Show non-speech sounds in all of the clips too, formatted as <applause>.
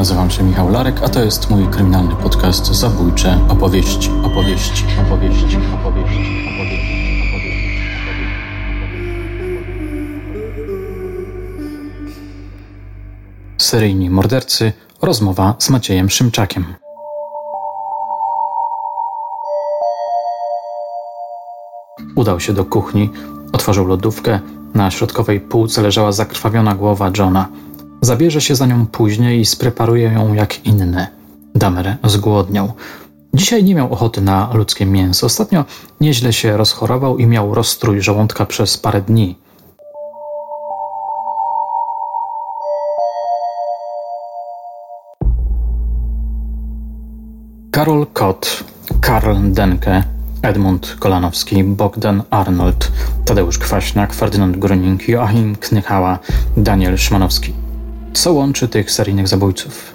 nazywam się Michał Larek, a to jest mój kryminalny podcast Zabójcze opowieści, opowieści, opowieści, opowieści, opowieści. Seryjni mordercy, rozmowa z Maciejem Szymczakiem. Udał się do kuchni, otworzył lodówkę. Na środkowej półce leżała zakrwawiona głowa Johna. Zabierze się za nią później i spreparuje ją jak inne. Damer zgłodniał. Dzisiaj nie miał ochoty na ludzkie mięso. Ostatnio nieźle się rozchorował i miał rozstrój żołądka przez parę dni. Karol Kot, Karl Denke, Edmund Kolanowski, Bogdan Arnold, Tadeusz Kwaśniak, Ferdynand Gruning, Joachim Knychała, Daniel Szmanowski. Co łączy tych seryjnych zabójców?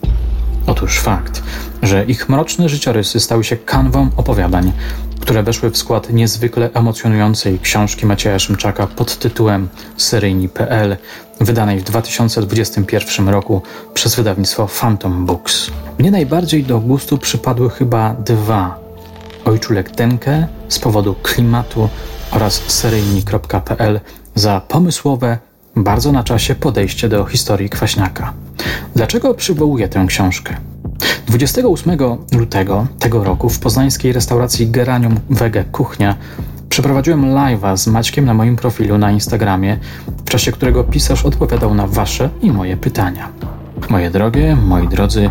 Otóż fakt, że ich mroczne życiorysy stały się kanwą opowiadań, które weszły w skład niezwykle emocjonującej książki Macieja Szymczaka pod tytułem Seryjni.pl, wydanej w 2021 roku przez wydawnictwo Phantom Books. Mnie najbardziej do gustu przypadły chyba dwa. Ojczulek Denke z powodu klimatu oraz seryjni.pl za pomysłowe, bardzo na czasie podejście do historii kwaśniaka. Dlaczego przywołuję tę książkę? 28 lutego tego roku w poznańskiej restauracji Geranium Wege Kuchnia przeprowadziłem live'a z Maćkiem na moim profilu na Instagramie, w czasie którego pisarz odpowiadał na wasze i moje pytania. Moje drogie, moi drodzy,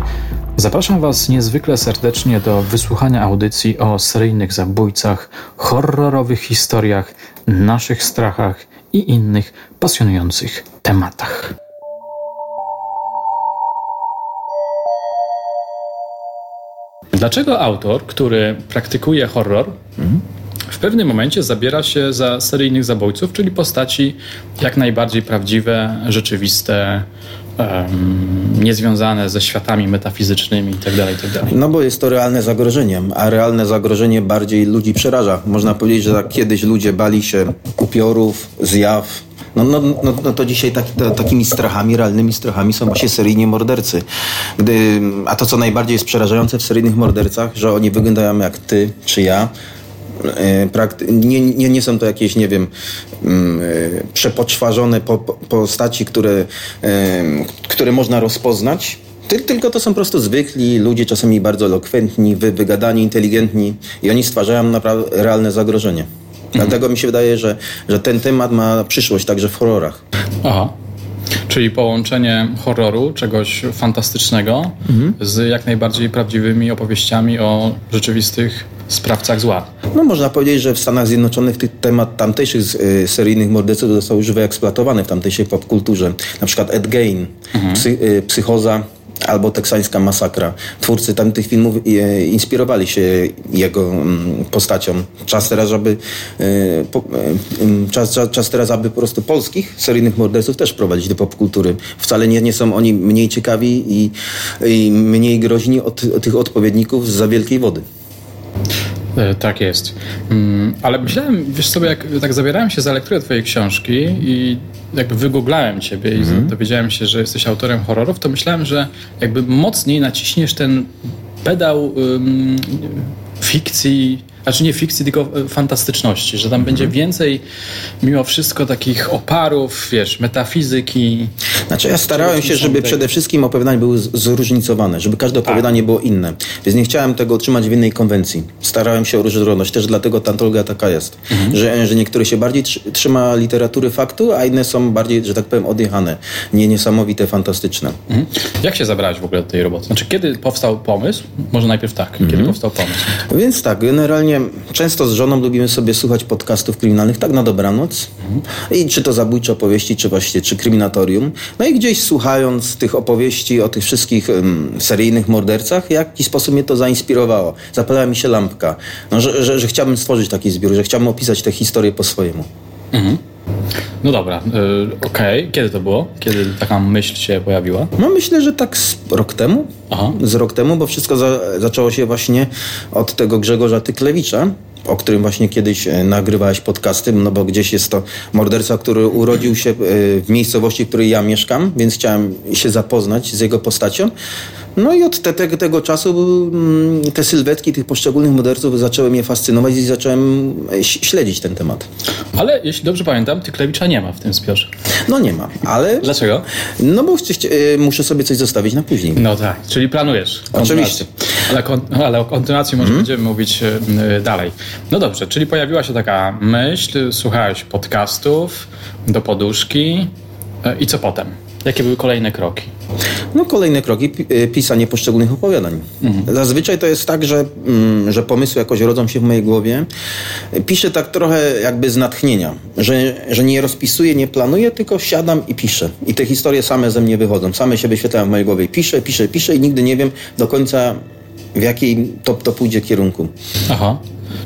zapraszam was niezwykle serdecznie do wysłuchania audycji o seryjnych zabójcach, horrorowych historiach, naszych strachach i innych pasjonujących tematach. Dlaczego autor, który praktykuje horror, w pewnym momencie zabiera się za seryjnych zabójców, czyli postaci jak najbardziej prawdziwe, rzeczywiste, um, niezwiązane ze światami metafizycznymi itd., itd. No bo jest to realne zagrożenie, a realne zagrożenie bardziej ludzi przeraża. Można powiedzieć, że tak kiedyś ludzie bali się upiorów, zjaw, no, no, no, no to dzisiaj tak, to, takimi strachami, realnymi strachami są właśnie seryjni mordercy. Gdy, a to, co najbardziej jest przerażające w seryjnych mordercach, że oni wyglądają jak ty czy ja, nie, nie, nie są to jakieś, nie wiem, przepoczwarzone postaci, które, które można rozpoznać. Tylko to są po prostu zwykli ludzie, czasami bardzo elokwentni, wygadani, inteligentni i oni stwarzają naprawdę realne zagrożenie. Mhm. Dlatego mi się wydaje, że, że ten temat ma przyszłość także w horrorach. Aha. Czyli połączenie horroru, czegoś fantastycznego, mhm. z jak najbardziej prawdziwymi opowieściami o rzeczywistych sprawcach zła. No można powiedzieć, że w Stanach Zjednoczonych temat tamtejszych y, seryjnych morderców został już wyeksploatowany w tamtejszej popkulturze. Na przykład Ed Gein, mhm. psy, y, Psychoza, albo teksańska masakra. Twórcy tamtych filmów e, inspirowali się jego mm, postacią. Czas teraz, aby e, e, czas, czas, czas teraz, aby po prostu polskich seryjnych morderców też prowadzić do popkultury. Wcale nie, nie są oni mniej ciekawi i, i mniej groźni od, od tych odpowiedników za wielkiej wody. Tak jest. Mm, ale myślałem, wiesz sobie, jak tak zabierałem się za lekturę twojej książki i jakby wygooglałem ciebie i mm. dowiedziałem się, że jesteś autorem horrorów, to myślałem, że jakby mocniej naciśniesz ten pedał um, fikcji znaczy nie fikcji, tylko e, fantastyczności, że tam mhm. będzie więcej mimo wszystko takich oparów, wiesz, metafizyki. Znaczy ja starałem się, żeby przede wszystkim opowiadania były zróżnicowane, żeby każde tak. opowiadanie było inne. Więc nie chciałem tego trzymać w innej konwencji. Starałem się o różnorodność. Też dlatego ta antologia taka jest, mhm. że, że niektóre się bardziej trzyma literatury faktu, a inne są bardziej, że tak powiem, odjechane. Nie niesamowite, fantastyczne. Mhm. Jak się zabrałeś w ogóle do tej roboty? Znaczy kiedy powstał pomysł? Może najpierw tak. Kiedy mhm. powstał pomysł? Więc tak, generalnie często z żoną lubimy sobie słuchać podcastów kryminalnych tak na dobranoc. I czy to zabójcze opowieści, czy właśnie, czy kryminatorium. No i gdzieś słuchając tych opowieści o tych wszystkich um, seryjnych mordercach, w jakiś sposób mnie to zainspirowało. Zapalała mi się lampka, no, że, że, że chciałbym stworzyć taki zbiór, że chciałbym opisać tę historię po swojemu. Mhm. No dobra, yy, okej. Okay. Kiedy to było? Kiedy taka myśl się pojawiła? No myślę, że tak z rok temu. Aha. Z rok temu, bo wszystko za, zaczęło się właśnie od tego Grzegorza Tyklewicza, o którym właśnie kiedyś e, nagrywałeś podcasty, no bo gdzieś jest to morderca, który urodził się e, w miejscowości, w której ja mieszkam, więc chciałem się zapoznać z jego postacią. No i od te, te, tego czasu mm, te sylwetki tych poszczególnych morderców zaczęły mnie fascynować i zacząłem e, śledzić ten temat. Ale jeśli dobrze pamiętam, Tyklewicza nie ma w tym zbiorze. No nie ma, ale... Dlaczego? No bo muszę sobie coś zostawić na później. No tak, czyli planujesz. Oczywiście. Ale, ale o kontynuacji może mm. będziemy mówić dalej. No dobrze, czyli pojawiła się taka myśl, słuchałeś podcastów do poduszki e, i co potem? Jakie były kolejne kroki? No kolejne kroki, e, pisanie poszczególnych opowiadań. Mhm. Zazwyczaj to jest tak, że, mm, że pomysły jakoś rodzą się w mojej głowie. Piszę tak trochę jakby z natchnienia, że, że nie rozpisuję, nie planuję, tylko siadam i piszę. I te historie same ze mnie wychodzą, same się wyświetlają w mojej głowie. Piszę, piszę, piszę i nigdy nie wiem do końca w jakiej to, to pójdzie kierunku. Aha.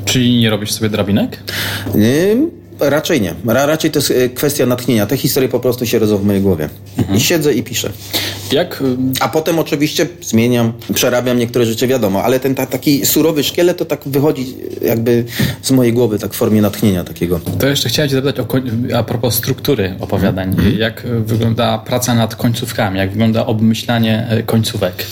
Czyli nie robisz sobie drabinek? Raczej nie. Raczej to jest e, kwestia natchnienia. Te historie po prostu się rodzą w mojej głowie. Mhm. I siedzę i piszę. Jak? A potem oczywiście zmieniam, przerabiam niektóre rzeczy, wiadomo, ale ten ta, taki surowy szkielet to tak wychodzi jakby z mojej głowy, tak w formie natchnienia takiego. To jeszcze chciałem Cię zapytać o, a propos struktury opowiadań. Mhm. Jak wygląda praca nad końcówkami? Jak wygląda obmyślanie e, końcówek?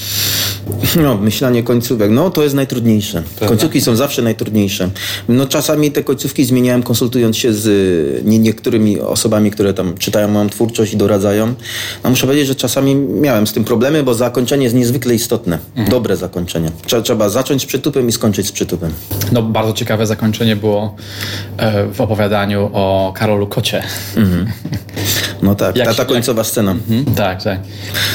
No, myślanie końcówek, no to jest najtrudniejsze. Końcówki są zawsze najtrudniejsze. No czasami te końcówki zmieniałem konsultując się z nie, niektórymi osobami, które tam czytają moją twórczość i doradzają. No muszę powiedzieć, że czasami miałem z tym problemy, bo zakończenie jest niezwykle istotne. Mhm. Dobre zakończenie. Trzeba, trzeba zacząć z przytupem i skończyć z przytupem. No bardzo ciekawe zakończenie było e, w opowiadaniu o Karolu Kocie. Mhm. <laughs> No tak, ta, ta końcowa jak, scena. Mhm, tak, tak.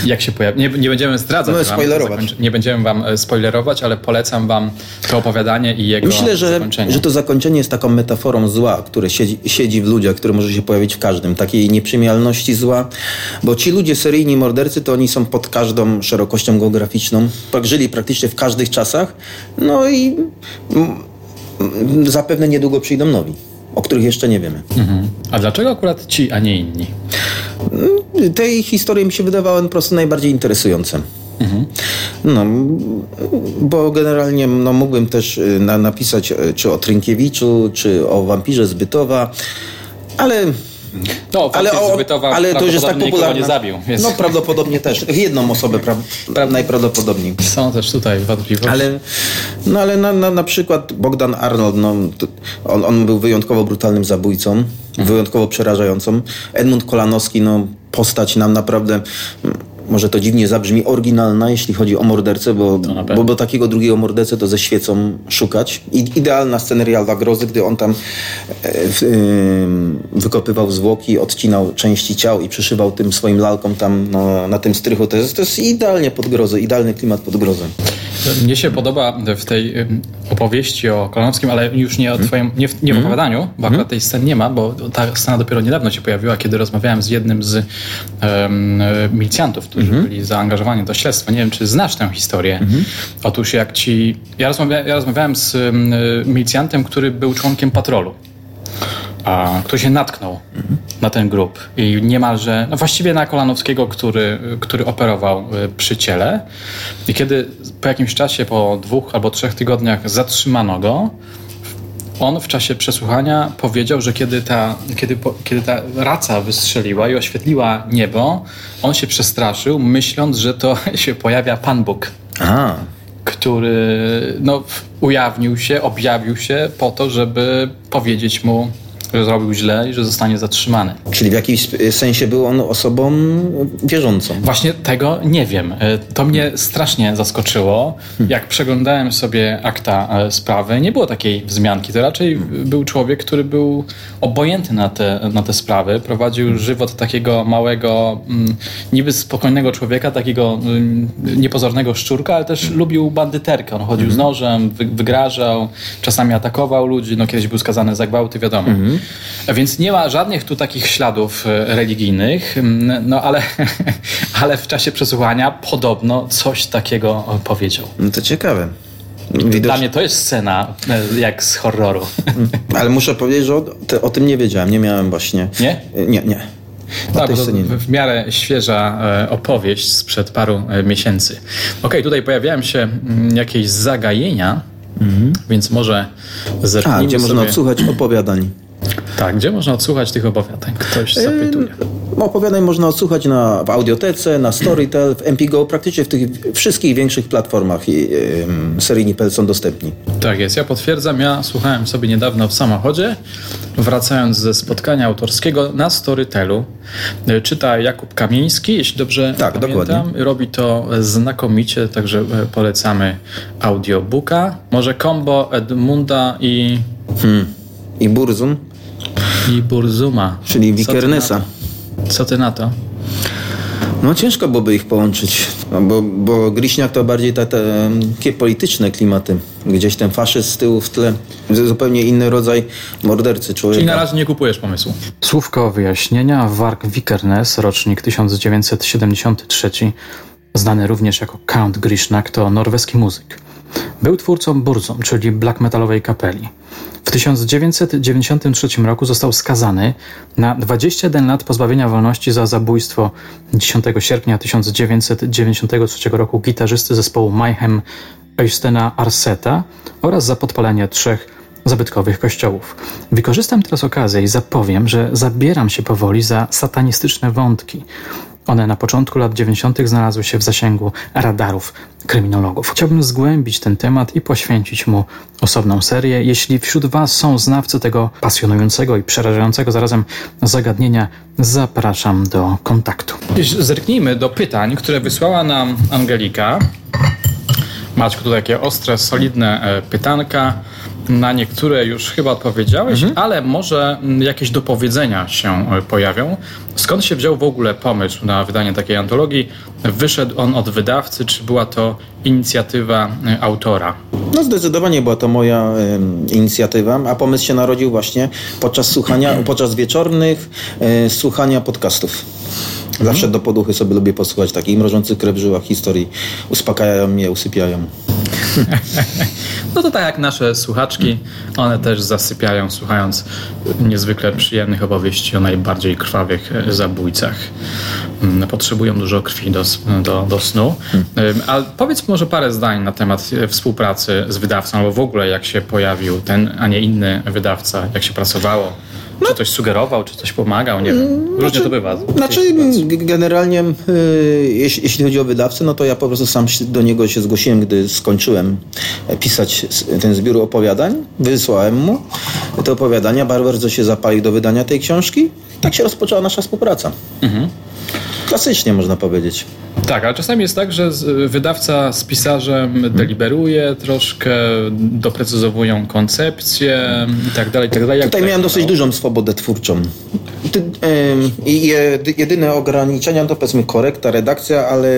Jak się pojawi... Nie, nie będziemy zdradzać. No, spoilerować. Nie będziemy wam e, spoilerować, ale polecam wam to opowiadanie i jego Myślę, że, zakończenie. że to zakończenie jest taką metaforą zła, które siedzi, siedzi w ludziach, które może się pojawić w każdym. Takiej nieprzymialności zła, bo ci ludzie, seryjni mordercy, to oni są pod każdą szerokością geograficzną. Tak żyli praktycznie w każdych czasach. No i zapewne niedługo przyjdą nowi o których jeszcze nie wiemy. Mhm. A dlaczego akurat ci, a nie inni? Tej historie mi się wydawały po prostu najbardziej interesujące. Mhm. No, bo generalnie no, mógłbym też y, na, napisać y, czy o Trynkiewiczu, czy o wampirze z Bytowa, ale no, ale, o, ale to już jest tak popularne. zabił. Więc... No prawdopodobnie też. Jedną osobę pra, <laughs> pra, najprawdopodobniej. Są też tutaj wątpliwości. Ale, no ale na, na, na przykład Bogdan Arnold, no, on, on był wyjątkowo brutalnym zabójcą, mhm. wyjątkowo przerażającą. Edmund Kolanowski, no postać nam naprawdę może to dziwnie zabrzmi, oryginalna, jeśli chodzi o mordercę, bo, bo, bo takiego drugiego mordercę to ze świecą szukać. I, idealna sceneria Grozy, gdy on tam e, w, e, wykopywał zwłoki, odcinał części ciał i przyszywał tym swoim lalkom tam no, na tym strychu. To jest, to jest idealnie pod grozę, idealny klimat pod grozę. Mnie się podoba w tej opowieści o Kolanowskim, ale już nie o mhm. twoim, nie w, nie w mhm. opowiadaniu, bo akurat mhm. tej sceny nie ma, bo ta scena dopiero niedawno się pojawiła, kiedy rozmawiałem z jednym z um, milicjantów, którzy byli zaangażowani do śledztwa. Nie wiem, czy znasz tę historię. Otóż jak ci... Ja, rozmawia, ja rozmawiałem z um, milicjantem, który był członkiem patrolu a, który się natknął na ten grup i niemalże, no właściwie na Kolanowskiego, który, który operował y, przy ciele. I kiedy po jakimś czasie, po dwóch albo trzech tygodniach zatrzymano go, on w czasie przesłuchania powiedział, że kiedy ta, kiedy, kiedy ta raca wystrzeliła i oświetliła niebo, on się przestraszył, myśląc, że to <laughs> się pojawia Pan Bóg. A. Który no, ujawnił się, objawił się po to, żeby powiedzieć mu zrobił źle i że zostanie zatrzymany. Czyli w jakimś sensie był on osobą wierzącą. Właśnie tego nie wiem. E, to mnie strasznie zaskoczyło. Hmm. Jak przeglądałem sobie akta e, sprawy, nie było takiej wzmianki. To raczej był człowiek, który był obojętny na te, na te sprawy. Prowadził żywot takiego małego, mm, niby spokojnego człowieka, takiego mm, niepozornego szczurka, ale też lubił bandyterkę. On chodził z hmm. nożem, wygrażał, czasami atakował ludzi. No kiedyś był skazany za gwałty, wiadomo. Hmm. Więc nie ma żadnych tu takich śladów e, religijnych, no ale, <laughs> ale w czasie przesłuchania podobno coś takiego powiedział. No to ciekawe. Dla mnie to jest scena e, jak z horroru. <laughs> Ale muszę powiedzieć, że o, o tym nie wiedziałem, nie miałem właśnie. Nie? Nie, nie. Tak, bo w miarę świeża e, opowieść sprzed paru miesięcy. Okej, okay, tutaj pojawiają się mm, jakieś zagajenia więc może A, zerknijmy gdzie można sobie... odsłuchać opowiadań. Tak, gdzie można odsłuchać tych opowiadań? Ktoś zapytuje. Opowiadań można odsłuchać na, w audiotece, na Storytel, w MPGO, praktycznie w tych wszystkich większych platformach i, ym, seryjni.pl są dostępni. Tak jest, ja potwierdzam. Ja słuchałem sobie niedawno w samochodzie, wracając ze spotkania autorskiego na Storytelu. E, Czyta Jakub Kamieński, jeśli dobrze Tak, pamiętam. dokładnie. Robi to znakomicie, także e, polecamy audiobooka. Może kombo Edmunda i, I Burzum, i Burzuma. czyli Wikernesa. na to? Co ty na to? No ciężko byłoby ich połączyć, bo, bo Griśniak to bardziej te, te takie polityczne klimaty. Gdzieś ten faszyzm z tyłu w tle, zupełnie inny rodzaj mordercy człowieka. Czyli na razie nie kupujesz pomysłu. Słówko wyjaśnienia. Wark Vikernes, rocznik 1973, znany również jako Count Grishnak, to norweski muzyk. Był twórcą Burzum, czyli black metalowej kapeli. W 1993 roku został skazany na 21 lat pozbawienia wolności za zabójstwo 10 sierpnia 1993 roku gitarzysty zespołu Mayhem Øystena Arseta oraz za podpalenie trzech zabytkowych kościołów. Wykorzystam teraz okazję i zapowiem, że zabieram się powoli za satanistyczne wątki. One na początku lat 90. znalazły się w zasięgu radarów kryminologów. Chciałbym zgłębić ten temat i poświęcić mu osobną serię. Jeśli wśród Was są znawcy tego pasjonującego i przerażającego zarazem zagadnienia, zapraszam do kontaktu. Zerknijmy do pytań, które wysłała nam Angelika. Maćku, tu takie ostre, solidne e, pytanka. Na niektóre już chyba odpowiedziałeś, ale może jakieś dopowiedzenia się e, pojawią. Skąd się wziął w ogóle pomysł na wydanie takiej antologii? Wyszedł on od wydawcy, czy była to inicjatywa e, autora? No zdecydowanie była to moja em, inicjatywa, a pomysł się narodził właśnie podczas słuchania, podczas wieczornych e, słuchania podcastów. Zawsze do poduchy sobie lubię posłuchać takich mrożących krew w żyłach historii. Uspokajają mnie, usypiają. <laughs> No to tak jak nasze słuchaczki, one też zasypiają słuchając niezwykle przyjemnych opowieści o najbardziej krwawych e, zabójcach. Mm, Potrzebują dużo krwi do, do, do snu. Ym, Ale powiedz może parę zdań na temat e, współpracy z wydawcą, albo w ogóle jak się pojawił ten, a nie inny wydawca, jak się pracowało. Czy coś sugerował, czy coś pomagał, nie wiem. Różnie to bywa. Znaczy, generalnie, y, jeśli, jeśli chodzi o wydawcę, no to ja po prostu sam do niego się zgłosiłem, gdy skończyłem e, pisać ten zbiór opowiadań. Wysłałem mu te opowiadania. Bardzo się zapalił do wydania tej książki. Tak się rozpoczęła nasza współpraca. Klasycznie można powiedzieć. Tak, ale czasami jest tak, że wydawca z pisarzem deliberuje troszkę, doprecyzowują koncepcję i tak dalej, i tak dalej. Tutaj to miałem dosyć wyglądało? dużą swobodę twórczą. Ty, em, I jedy- jedyne ograniczenia to powiedzmy korekta, redakcja, ale,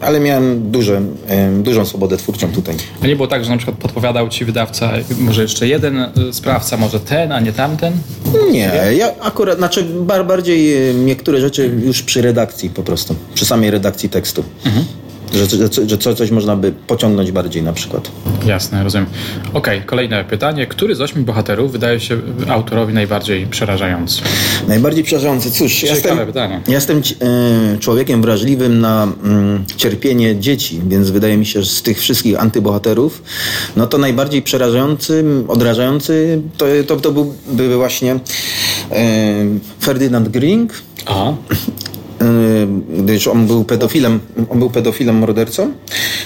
ale miałem duże, dużą swobodę twórczą tutaj. A nie było tak, że na przykład podpowiadał ci wydawca, może jeszcze jeden y, sprawca, może ten, a nie tamten? Nie, ja akurat, znaczy bar, bardziej niektóre rzeczy już przy redakcji po prostu, przy samej redakcji tekstu. Że, że, że co, coś można by pociągnąć bardziej na przykład. Jasne, rozumiem. Okej, kolejne pytanie. Który z ośmiu bohaterów wydaje się autorowi najbardziej przerażający? Najbardziej przerażający, cóż, Ciekawe jestem, pytanie. ja jestem e, człowiekiem wrażliwym na mm, cierpienie dzieci, więc wydaje mi się, że z tych wszystkich antybohaterów, no to najbardziej przerażający, odrażający to, to, to byłby właśnie e, Ferdynand Gring, Aha. Yy, gdyż on był pedofilem, on był pedofilem, mordercą.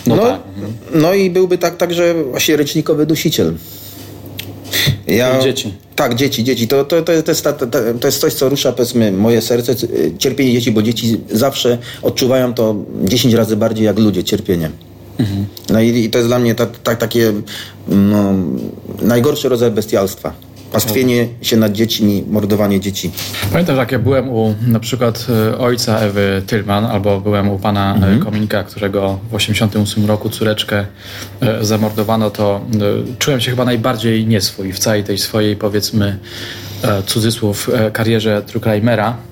No, No no, tak. i byłby tak, także właśnie ręcznikowy dusiciel. Ja, Dzieci. Tak, dzieci, dzieci. To, to, to, to, jest, ta- ta- to jest coś, co rusza powiedzmy moje serce, cierpienie dzieci, bo dzieci zawsze odczuwają to 10 razy bardziej jak ludzie, cierpienie. No i, i to jest dla mnie ta, ta, takie no, najgorszy rodzaj bestialstwa. Pastwienie się nad dziećmi, mordowanie dzieci. Pamiętam, jak ja byłem u na przykład e, ojca Ewy Tylman, albo byłem u pana e, Kominka, którego w 88 roku córeczkę e, zamordowano, to czułem się chyba najbardziej nieswój w całej tej swojej, powiedzmy, cudzysłów, karierze Truckreimera.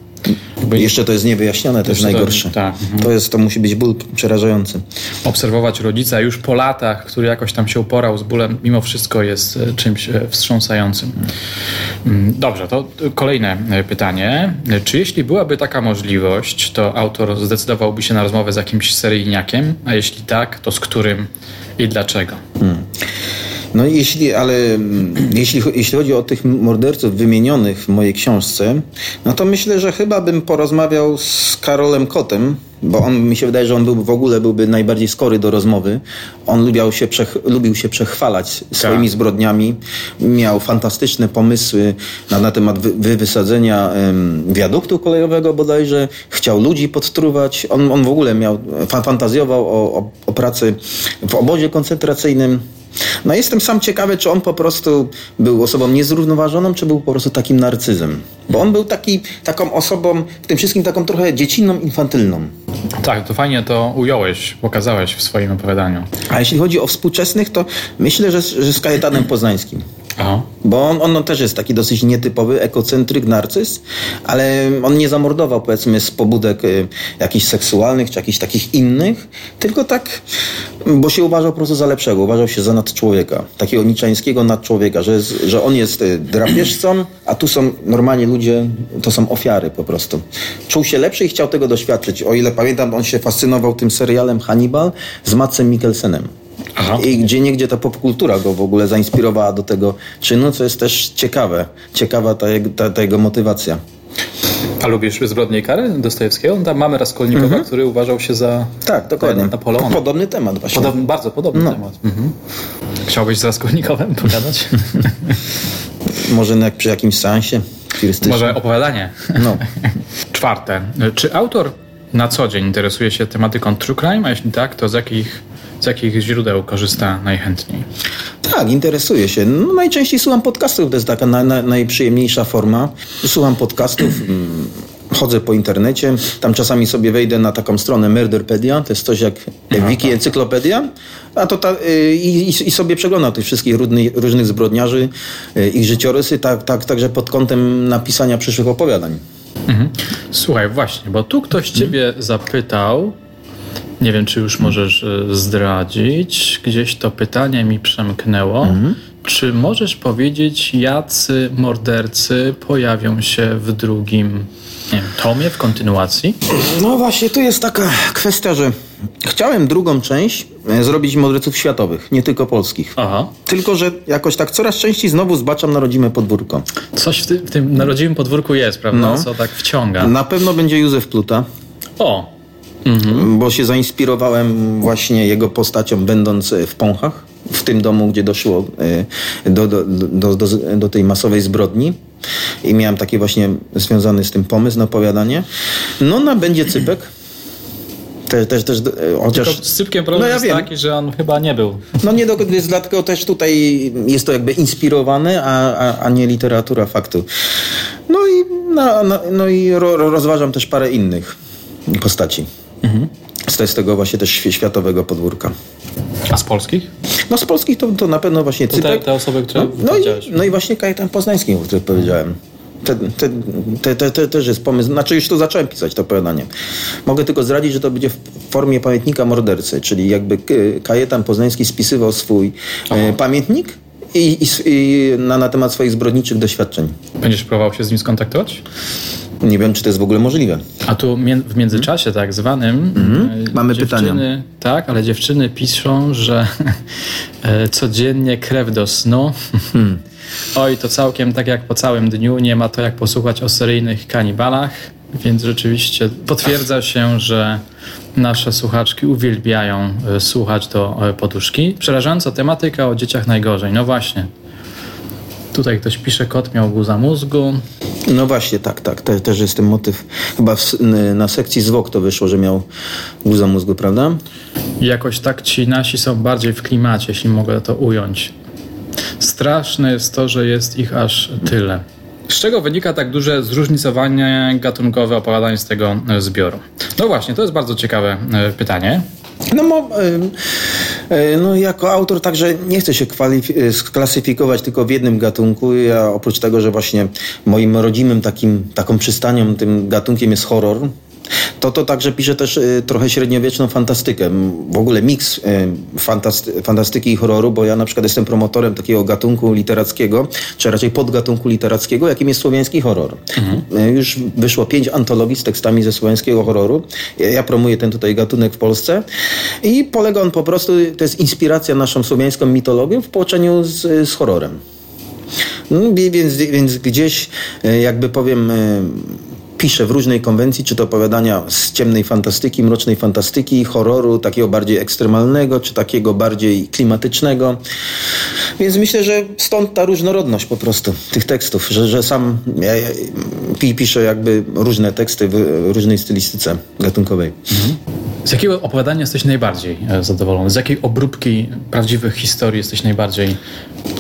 Jeszcze to jest niewyjaśnione, to jest Jeszcze to- najgorsze. tak, mhm. To, jest, to musi być ból przerażający. obserwować rodzica już po latach, który jakoś tam się uporał z bólem, mimo wszystko jest e, czymś e, wstrząsającym. Mm, Dobrze, to kolejne e, pytanie. Czy jeśli byłaby taka możliwość, to autor zdecydowałby się na rozmowę z jakimś seryjniakiem? A jeśli tak, to z którym i dlaczego? No jeśli, ale mm, jeśli, jeśli chodzi o tych morderców wymienionych w mojej książce, no to myślę, że chyba bym porozmawiał z Karolem Kotem, bo on mi się wydaje, że on był, w ogóle byłby najbardziej skory do rozmowy. On lubiał się, przech, lubił się przechwalać swoimi tak. zbrodniami. Miał fantastyczne pomysły na, na temat wy, wy wysadzenia um, wiaduktu kolejowego bodajże. Chciał ludzi podtruwać. On, on w ogóle miał, fantazjował o, o, o pracy w obozie koncentracyjnym. No jestem sam ciekawy, czy on po prostu był osobą niezrównoważoną, czy był po prostu takim narcyzem. Bo on był taki, taką osobą, w tym wszystkim taką trochę dziecinną, infantylną. Tak, to fajnie to ująłeś, pokazałeś w swoim opowiadaniu. A jeśli chodzi o współczesnych, to myślę, że, że z Kajetanem Poznańskim. Aha. Bo on, on też jest taki dosyć nietypowy, ekocentryk, narcyz, ale on nie zamordował powiedzmy z pobudek y, jakichś seksualnych czy jakichś takich innych, tylko tak, bo się uważał po prostu za lepszego, uważał się za nadczłowieka, takiego niczańskiego nadczłowieka, że, że on jest y, drapieżcą, a tu są normalnie ludzie, to są ofiary po prostu. Czuł się lepszy i chciał tego doświadczyć. O ile pamiętam, on się fascynował tym serialem Hannibal z Matsem Mikkelsenem. Aha. I gdzie niegdzie ta popkultura go w ogóle zainspirowała do tego czynu, co jest też ciekawe. Ciekawa ta, ta, ta jego motywacja. A lubisz Zbrodnie i Kary Dostojewskiego? Tam mamy Raskolnikowa, mhm. który uważał się za tak, dokładnie. Napoleona. Podobny temat właśnie. Podobny, bardzo podobny no. temat. Mhm. Chciałbyś z Raskolnikowem pogadać? <laughs> Może jak przy jakimś seansie Może opowiadanie. No. <laughs> Czwarte. Czy autor na co dzień interesuje się tematyką true crime? A jeśli tak, to z jakich z jakich źródeł korzysta najchętniej? Tak, interesuję się. No, najczęściej słucham podcastów, to jest taka na, na, najprzyjemniejsza forma. Słucham podcastów. Mm, chodzę po internecie, tam czasami sobie wejdę na taką stronę Murderpedia, to jest coś jak wiki tak. encyklopedia, a to ta, y, i, i, sobie przeglądam tych wszystkich różnych, różnych zbrodniarzy, y, ich życiorysy, tak, tak, także pod kątem napisania przyszłych opowiadań. Mhm. Słuchaj, właśnie, bo tu ktoś ciebie zapytał, nie wiem, czy już możesz e, zdradzić. Gdzieś to pytanie mi przemknęło. Mhm. Czy możesz powiedzieć, jacy mordercy pojawią się w drugim wiem, tomie, w kontynuacji? No właśnie, tu jest taka kwestia, że chciałem drugą część e, zrobić morderców światowych, nie tylko polskich. Aha. Tylko, że jakoś tak coraz częściej znowu zbaczam na rodzime podwórko. Coś w, ty, w tym narodzimym podwórku jest, prawda? No. Co tak wciąga. Na pewno będzie Józef Pluta. O, Mhm. Bo się zainspirowałem właśnie jego postacią, będąc w Pąchach, w tym domu, gdzie doszło e, do, do, do, do, do tej masowej zbrodni. I miałem taki właśnie związany z tym pomysł na opowiadanie. No na będzie Cypek. Też, też, też, chociaż... Tylko z Cypkiem problem no, ja jest wiem. taki, że on chyba nie był. No nie, jest, dlatego też tutaj jest to jakby inspirowane, a, a, a nie literatura faktu. No i, no, no, no i ro, rozważam też parę innych postaci. Mhm. Z tego właśnie też światowego podwórka. A z polskich? No z polskich to, to na pewno właśnie Cypek. Te, te osoby, które no, no, i, no i właśnie Kajetan Poznański, o którym powiedziałem. Te, te, te, te, te, też jest pomysł. Znaczy już tu zacząłem pisać to opowiadanie. Mogę tylko zdradzić, że to będzie w formie pamiętnika mordercy, czyli jakby Kajetan Poznański spisywał swój e, pamiętnik i, i, na, na temat swoich zbrodniczych doświadczeń. Będziesz próbował się z nim skontaktować? Nie wiem, czy to jest w ogóle możliwe. A tu w międzyczasie tak zwanym mhm. E, Mamy pytania. Tak, ale dziewczyny piszą, że <laughs> e, codziennie krew do snu. Hmm. Oj, to całkiem tak jak po całym dniu. Nie ma to jak posłuchać o seryjnych kanibalach. Więc rzeczywiście potwierdza się, że nasze słuchaczki uwielbiają e, słuchać do poduszki. Przerażająca tematyka o dzieciach najgorzej. No właśnie. Tutaj ktoś pisze, kot miał guza mózgu. No właśnie, tak, tak. Te, też jest ten motyw. Chyba w, na sekcji zwłok to wyszło, że miał guza mózgu, prawda? Jakoś tak ci nasi są bardziej w klimacie, jeśli mogę to ująć. Straszne jest to, że jest ich aż tyle. Z czego wynika tak duże zróżnicowanie gatunkowe opowiadań z tego e, zbioru? No właśnie, to jest bardzo ciekawe e, pytanie. No, mo, no, jako autor także nie chcę się sklasyfikować tylko w jednym gatunku. Ja oprócz tego, że właśnie moim rodzimym takim, taką przystanią, tym gatunkiem jest horror, To to także pisze też y, trochę średniowieczną fantastykę. W ogóle miks y, fantasty, fantastyki i horroru, bo ja na przykład jestem promotorem takiego gatunku literackiego, czy raczej podgatunku literackiego, jakim jest słowiański horror. Mhm. Y, już wyszło pięć antologii z tekstami ze słowiańskiego horroru. Ja, ja promuję ten tutaj gatunek w Polsce i polega on po prostu, to jest inspiracja naszą słowiańską mitologią w połączeniu z, z horrorem. No, więc, więc gdzieś, jakby powiem, pisze w różnej konwencji, czy to opowiadania z ciemnej fantastyki, mrocznej fantastyki, horroru, takiego bardziej ekstremalnego, czy takiego bardziej klimatycznego. Więc myślę, że stąd ta różnorodność po prostu tych tekstów, że, że sam ja, ja, piszę jakby różne teksty w różnej stylistyce gatunkowej. Mhm. Z jakiego opowiadania jesteś najbardziej e, zadowolony? Z jakiej obróbki prawdziwych historii jesteś najbardziej...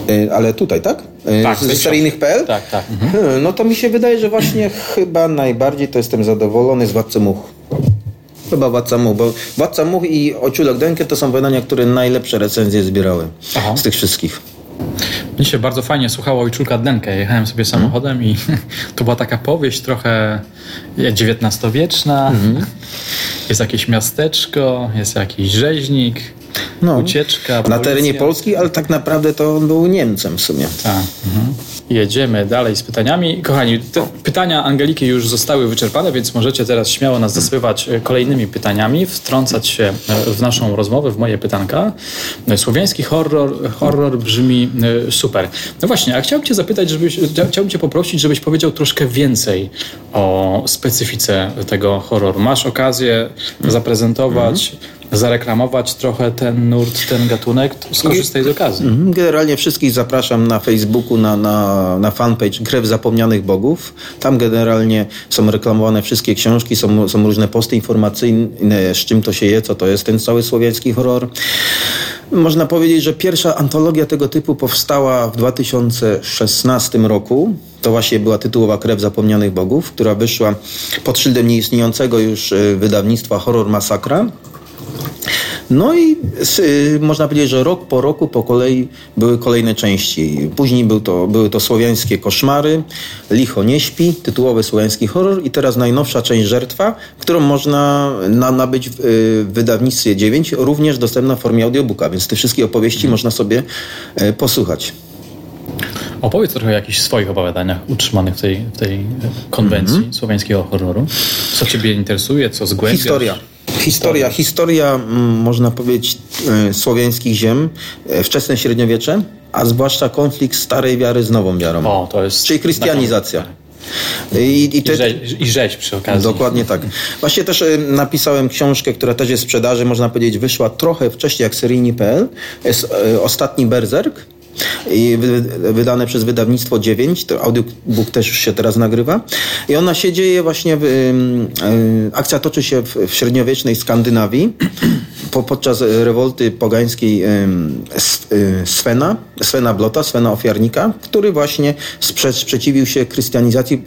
E, ale tutaj, tak? E, tak ze seryjnych.pl? Tak, tak. Mhm. Hmm, no to mi się wydaje, że właśnie <clears throat> chyba najbardziej to jestem zadowolony z Władcy Much. Chyba Władca Much, bo Władca Much i Ociulek Denke to są wydania, które najlepsze recenzje zbierały Aha. z tych wszystkich. Mnie się bardzo fajnie słuchało Ojczulka Denkę. Jechałem sobie samochodem i <laughs> to była taka powieść trochę XIX-wieczna. Mhm. <laughs> Jest jakieś miasteczko, jest jakiś rzeźnik, no, ucieczka. Policja. Na terenie Polski, ale tak naprawdę to on był Niemcem w sumie. Tak. Mhm. Jedziemy dalej z pytaniami. Kochani, pytania Angeliki już zostały wyczerpane, więc możecie teraz śmiało nas zasypywać e, kolejnymi pytaniami, wtrącać się e, w naszą rozmowę, w moje pytanka. E, słowiański horror, horror brzmi super. No właśnie, a chciałbym Cię zapytać, żebyś, chciałbym Cię poprosić, żebyś powiedział troszkę więcej o specyfice tego horroru. Masz okazję zaprezentować mhm zareklamować trochę ten nurt, ten gatunek, skorzystaj z okazji. Mhm. Generalnie wszystkich zapraszam na Facebooku, na, na, na fanpage Krew Zapomnianych Bogów. Tam generalnie są reklamowane wszystkie książki, są, są różne posty informacyjne, z czym to się je, co to jest ten cały słowiański horror. Można powiedzieć, że pierwsza antologia tego typu powstała w 2016 roku. To właśnie była tytułowa Krew Zapomnianych Bogów, która wyszła pod szyldem nieistniejącego już e, wydawnictwa Horror Masakra. No i y, można powiedzieć, że rok po roku po kolei były kolejne części. Później był to, były to słowiańskie koszmary, Licho nie śpi, tytułowy słowiański horror i teraz najnowsza część Żertwa, którą można na, nabyć w, y, wydawnictwie 9, również dostępna w formie audiobooka, więc te wszystkie opowieści hmm. można sobie y, posłuchać. Opowiedz trochę o jakichś swoich opowiadaniach utrzymanych w tej, w tej konwencji mm -hmm. słowiańskiego horroru. Co Ciebie interesuje, co zgłębiasz? Historia. Historia, historia, mm, można powiedzieć, e, słowiańskich ziem, e, wczesne średniowiecze, a zwłaszcza konflikt starej wiary z nową wiarą. O, to jest Czyli chrystianizacja. I, i, te, I, rzeź, I rzeź przy okazji. Dokładnie tak. Właśnie też e, napisałem książkę, która też jest w sprzedaży, można powiedzieć, wyszła trochę wcześniej jak seryjni.pl. Jest Ostatni Berserk i wydane przez wydawnictwo 9, to audiobook też już się teraz nagrywa. I ona się dzieje właśnie, w, akcja toczy się w, średniowiecznej Skandynawii <clears throat> po, podczas rewolty pogańskiej Svena, Svena Blota, Svena Ofiarnika, który właśnie sprze sprzeciwił się chrystianizacji,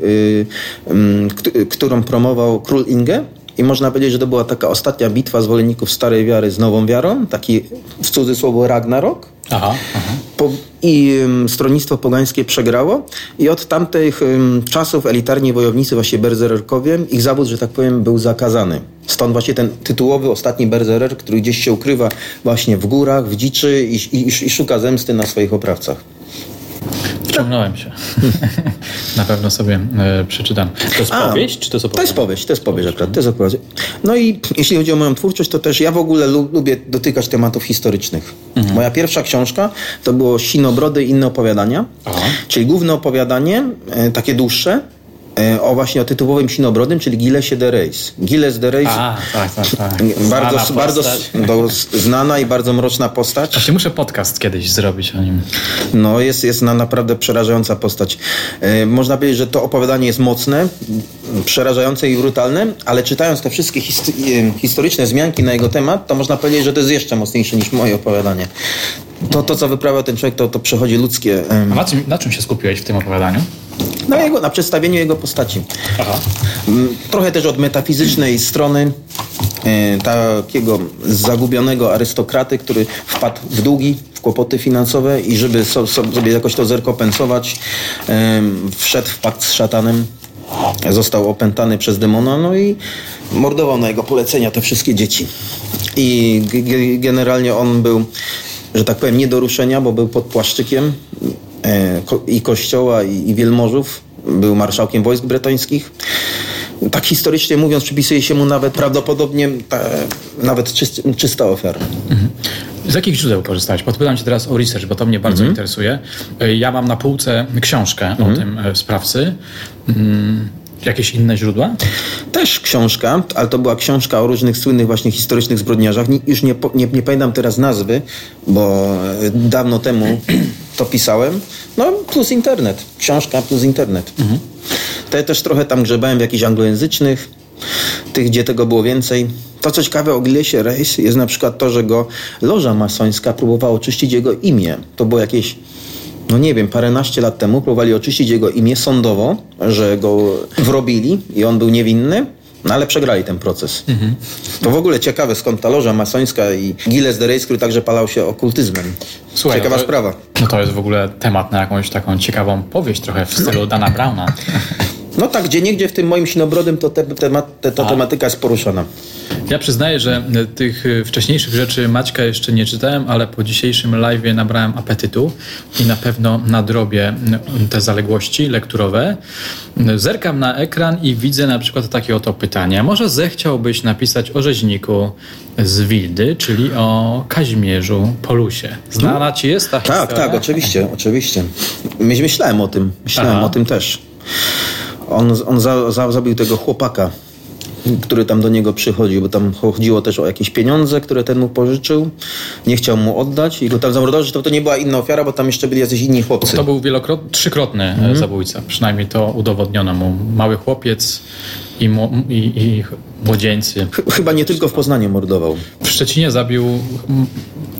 y, którą promował król Inge. I można powiedzieć, że to była taka ostatnia bitwa zwolenników starej wiary z nową wiarą, taki w cudzysłowie Ragnarok. Aha, aha. Po, I um, stronnictwo pogańskie przegrało i od tamtych um, czasów elitarni wojownicy, właśnie berzererkowie, ich zawód, że tak powiem, był zakazany. Stąd właśnie ten tytułowy ostatni berzerer, który gdzieś się ukrywa właśnie w górach, w dziczy i, i, i szuka zemsty na swoich oprawcach. Wciągnąłem się. <laughs> Na pewno sobie e, przeczytam. To jest A, powieść, czy to jest opowieść? To jest powieść, to jest powieść akurat. To jest opowieść. No i jeśli chodzi o moją twórczość, to też ja w ogóle lubię dotykać tematów historycznych. Mhm. Moja pierwsza książka to było Sinobrody i inne opowiadania, Aha. czyli główne opowiadanie, e, takie dłuższe, o właśnie o tytułowym sinobrodym, czyli Gilesie de Reis. Giles de Reis. A, tak, tak, tak. Bardzo, bardzo znana i bardzo mroczna postać. Właśnie muszę podcast kiedyś zrobić o nim. No, jest, jest na naprawdę przerażająca postać. E, można powiedzieć, że to opowiadanie jest mocne, przerażające i brutalne, ale czytając te wszystkie e, historyczne zmianki na jego temat, to można powiedzieć, że to jest jeszcze mocniejsze niż moje opowiadanie. To, to co wyprawia ten człowiek, to, to przechodzi ludzkie. A na czym, na czym się skupiłeś w tym opowiadaniu? Na, jego, na przedstawieniu jego postaci. Aha. Mm, trochę też od metafizycznej strony e, takiego zagubionego arystokraty, który wpadł w długi, w kłopoty finansowe i żeby so, so, sobie jakoś to zerkompensować, e, wszedł w pakt z szatanem Został opętany przez demona, no i mordował na jego polecenia te wszystkie dzieci. I generalnie on był, że tak powiem, nie do ruszenia, bo był pod płaszczykiem i kościoła, i wielmożów. Był marszałkiem wojsk bretońskich tak historycznie mówiąc, przypisuje się mu nawet prawdopodobnie ta, nawet czyst, czysta ofiara. Mhm. Z jakich źródeł korzystałeś? Podpytam cię teraz o research, bo to mnie bardzo mhm. interesuje. Ja mam na półce książkę mhm. o tym e, sprawcy. Mm, jakieś inne źródła? Też książka, ale to była książka o różnych słynnych właśnie historycznych zbrodniarzach. Już nie, nie, nie pamiętam teraz nazwy, bo e, dawno temu to pisałem. No plus internet. Książka plus internet. Mhm. To ja też trochę tam grzebałem w jakichś anglojęzycznych, tych, gdzie tego było więcej. To, co ciekawe o Gillesie Reis jest na przykład to, że go loża masońska próbowała oczyścić jego imię. To było jakieś no nie wiem, paręnaście lat temu próbowali oczyścić jego imię sądowo, że go wrobili i on był niewinny, no ale przegrali ten proces. Mhm. To w ogóle ciekawe, skąd ta loża masońska i Gilles de Reis, który także palał się okultyzmem. Słuchaj, Ciekawa to, sprawa. No to jest w ogóle temat na jakąś taką ciekawą powieść, trochę w stylu Dana Browna. <laughs> No tak, gdzie niegdzie w tym moim sinobrodym to te, temat, te, ta tematyka jest poruszana. Ja przyznaję, że tych wcześniejszych rzeczy Maćka jeszcze nie czytałem, ale po dzisiejszym live nabrałem apetytu i na pewno nadrobię te zaległości lekturowe. Zerkam na ekran i widzę na przykład takie oto pytania. Może zechciałbyś napisać o rzeźniku z Wildy, czyli o Kazimierzu Polusie. Znana ci jest ta tak, historia? Tak, tak, oczywiście, oczywiście. Myślałem o tym, myślałem Aha. o tym też. On, on za, za, zabił tego chłopaka, który tam do niego przychodził, bo tam chodziło też o jakieś pieniądze, które ten mu pożyczył. Nie chciał mu oddać i go tam zamordował, że to, to nie była inna ofiara, bo tam jeszcze byli jacyś inni chłopcy. To był wielokrotny, trzykrotny mm. zabójca. Przynajmniej to udowodniono mu. Mały chłopiec i, i, i młodzieńcy. Chyba nie tylko w Poznaniu mordował. W Szczecinie zabił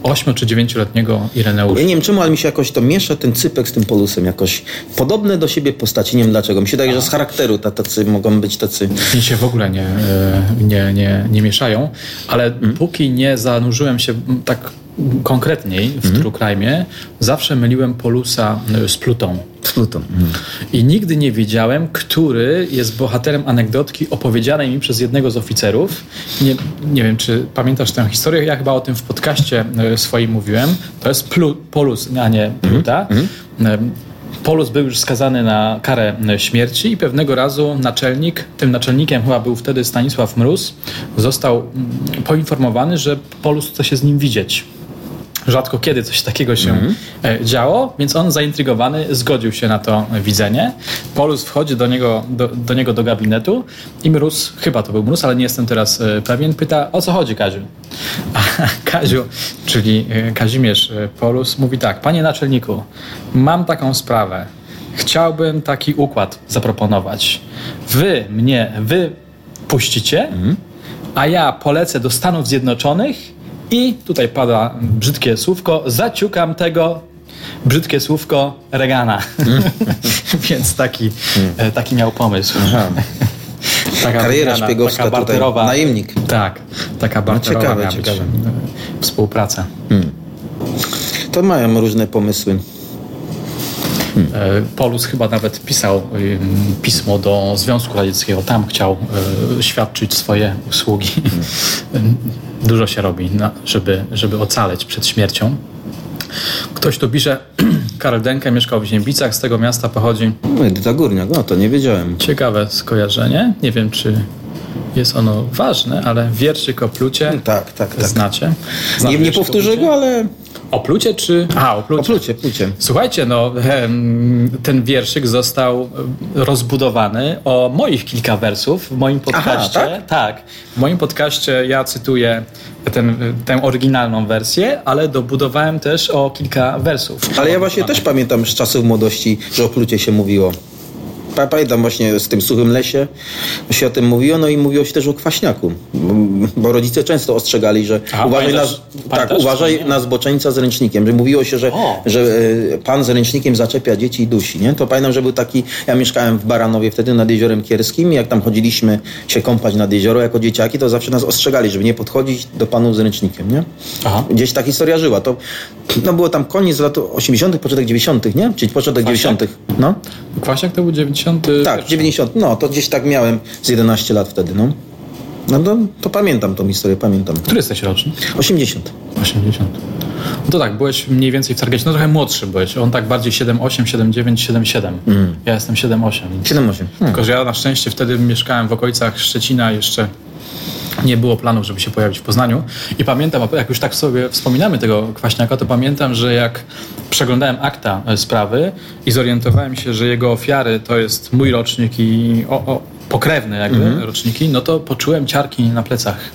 8 czy 9-letniego Ireneusza. Ja nie wiem czemu, ale mi się jakoś to miesza ten cypek z tym polusem. Jakoś podobne do siebie postaci. Nie wiem dlaczego. Mi się daje, że z charakteru tacy mogą być tacy. Mi się w ogóle nie, e, nie, nie, nie mieszają, ale mm. póki nie zanurzyłem się tak konkretniej w mm. True Crime, zawsze myliłem Polusa e, z Plutą. Z Plutą. Mm. I nigdy nie wiedziałem, który jest bohaterem anegdotki opowiedzianej mi przez jednego z oficerów. Nie, nie wiem, czy pamiętasz tę historię? Ja chyba o tym w podcaście e, swoim mówiłem. To jest Plu, Polus, a nie Pluta. Mm. Polus był już skazany na karę śmierci i pewnego razu naczelnik, tym naczelnikiem chyba był wtedy Stanisław Mróz, został mm, poinformowany, że Polus chce się z nim widzieć. Rzadko kiedy coś takiego się mm -hmm. działo, więc on zaintrygowany zgodził się na to widzenie. Polus wchodzi do niego do, do niego do gabinetu i Mróz, chyba to był Mróz, ale nie jestem teraz e, pewien, pyta o co chodzi Kaziu? <laughs> A Kaziu, czyli e, Kazimierz Polus mówi tak, panie naczelniku, mam taką sprawę. Chciałbym taki układ zaproponować. Wy mnie, wy puścicie, mm -hmm. a ja polecę do Stanów Zjednoczonych i tutaj pada brzydkie słówko, zaciukam tego brzydkie słówko Regana. <laughs> Więc taki, mm. taki miał pomysł. <laughs> taka Kariera szpiegowska taka barterowa, tutaj, najemnik. Tak, taka barterowa no, ciekawe, ciekawe. współpraca. Hmm. To mają różne pomysły. Hmm. Polus chyba nawet pisał pismo do Związku Radzieckiego. Tam chciał e, świadczyć swoje usługi. Hmm. <laughs> Dużo się robi, żeby, żeby ocaleć przed śmiercią. Ktoś tu pisze, <clears throat> Karol Denke mieszkał w Ziębicach, z tego miasta pochodzi. No, Edyta Górniak, no to nie wiedziałem. Ciekawe skojarzenie. Nie wiem, czy jest ono ważne, ale wierszyk o plucie tak, tak, tak. znacie. nie, nie powtórzę go, ale o plucie czy... A, o plucie. O plucie, plucie. Słuchajcie, no ten wierszyk został rozbudowany o moich kilka wersów w moim podcaście. Aha, tak? tak. W moim podcaście ja cytuję ten, tę oryginalną wersję, ale dobudowałem też o kilka wersów. Ale ja właśnie też pamiętam z czasów młodości, że o plucie się mówiło. Pamiętam właśnie z tym suchym lesie się o tym mówiło, no i mówiło się też o kwaśniaku, bo rodzice często ostrzegali, że Aha, uważaj, na, tak, uważaj na zboczeńca z ręcznikiem, że mówiło się, że, że e, pan z ręcznikiem zaczepia dzieci i dusi, nie? To pamiętam, że był taki, ja mieszkałem w Baranowie wtedy nad Jeziorem Kierskim i jak tam chodziliśmy się kąpać nad jezioro jako dzieciaki, to zawsze nas ostrzegali, żeby nie podchodzić do panów z ręcznikiem, nie? Aha. Gdzieś ta historia żyła. To no było tam koniec lat 80., początek 90., nie? Czyli początek Kwaśniak? 90. No. Kwaśniak to był 90 90. Tak, 90. No, to gdzieś tak miałem z 11 lat wtedy, no. No to, to pamiętam tą historię, pamiętam. Który jesteś roczny? 80. 80. No to tak, byłeś mniej więcej w targecie, no trochę młodszy byłeś. On tak bardziej 7,8, 7,9, 7,7. Mm. Ja jestem 7,8. 7,8. Hmm. Tylko, że ja na szczęście wtedy mieszkałem w okolicach Szczecina jeszcze nie było planów, żeby się pojawić w Poznaniu. I pamiętam, jak już tak sobie wspominamy tego kwaśniaka, to pamiętam, że jak przeglądałem akta e, sprawy i zorientowałem się, że jego ofiary to jest mój rocznik i o, o, pokrewne jakby -hmm. roczniki, no to poczułem ciarki na plecach.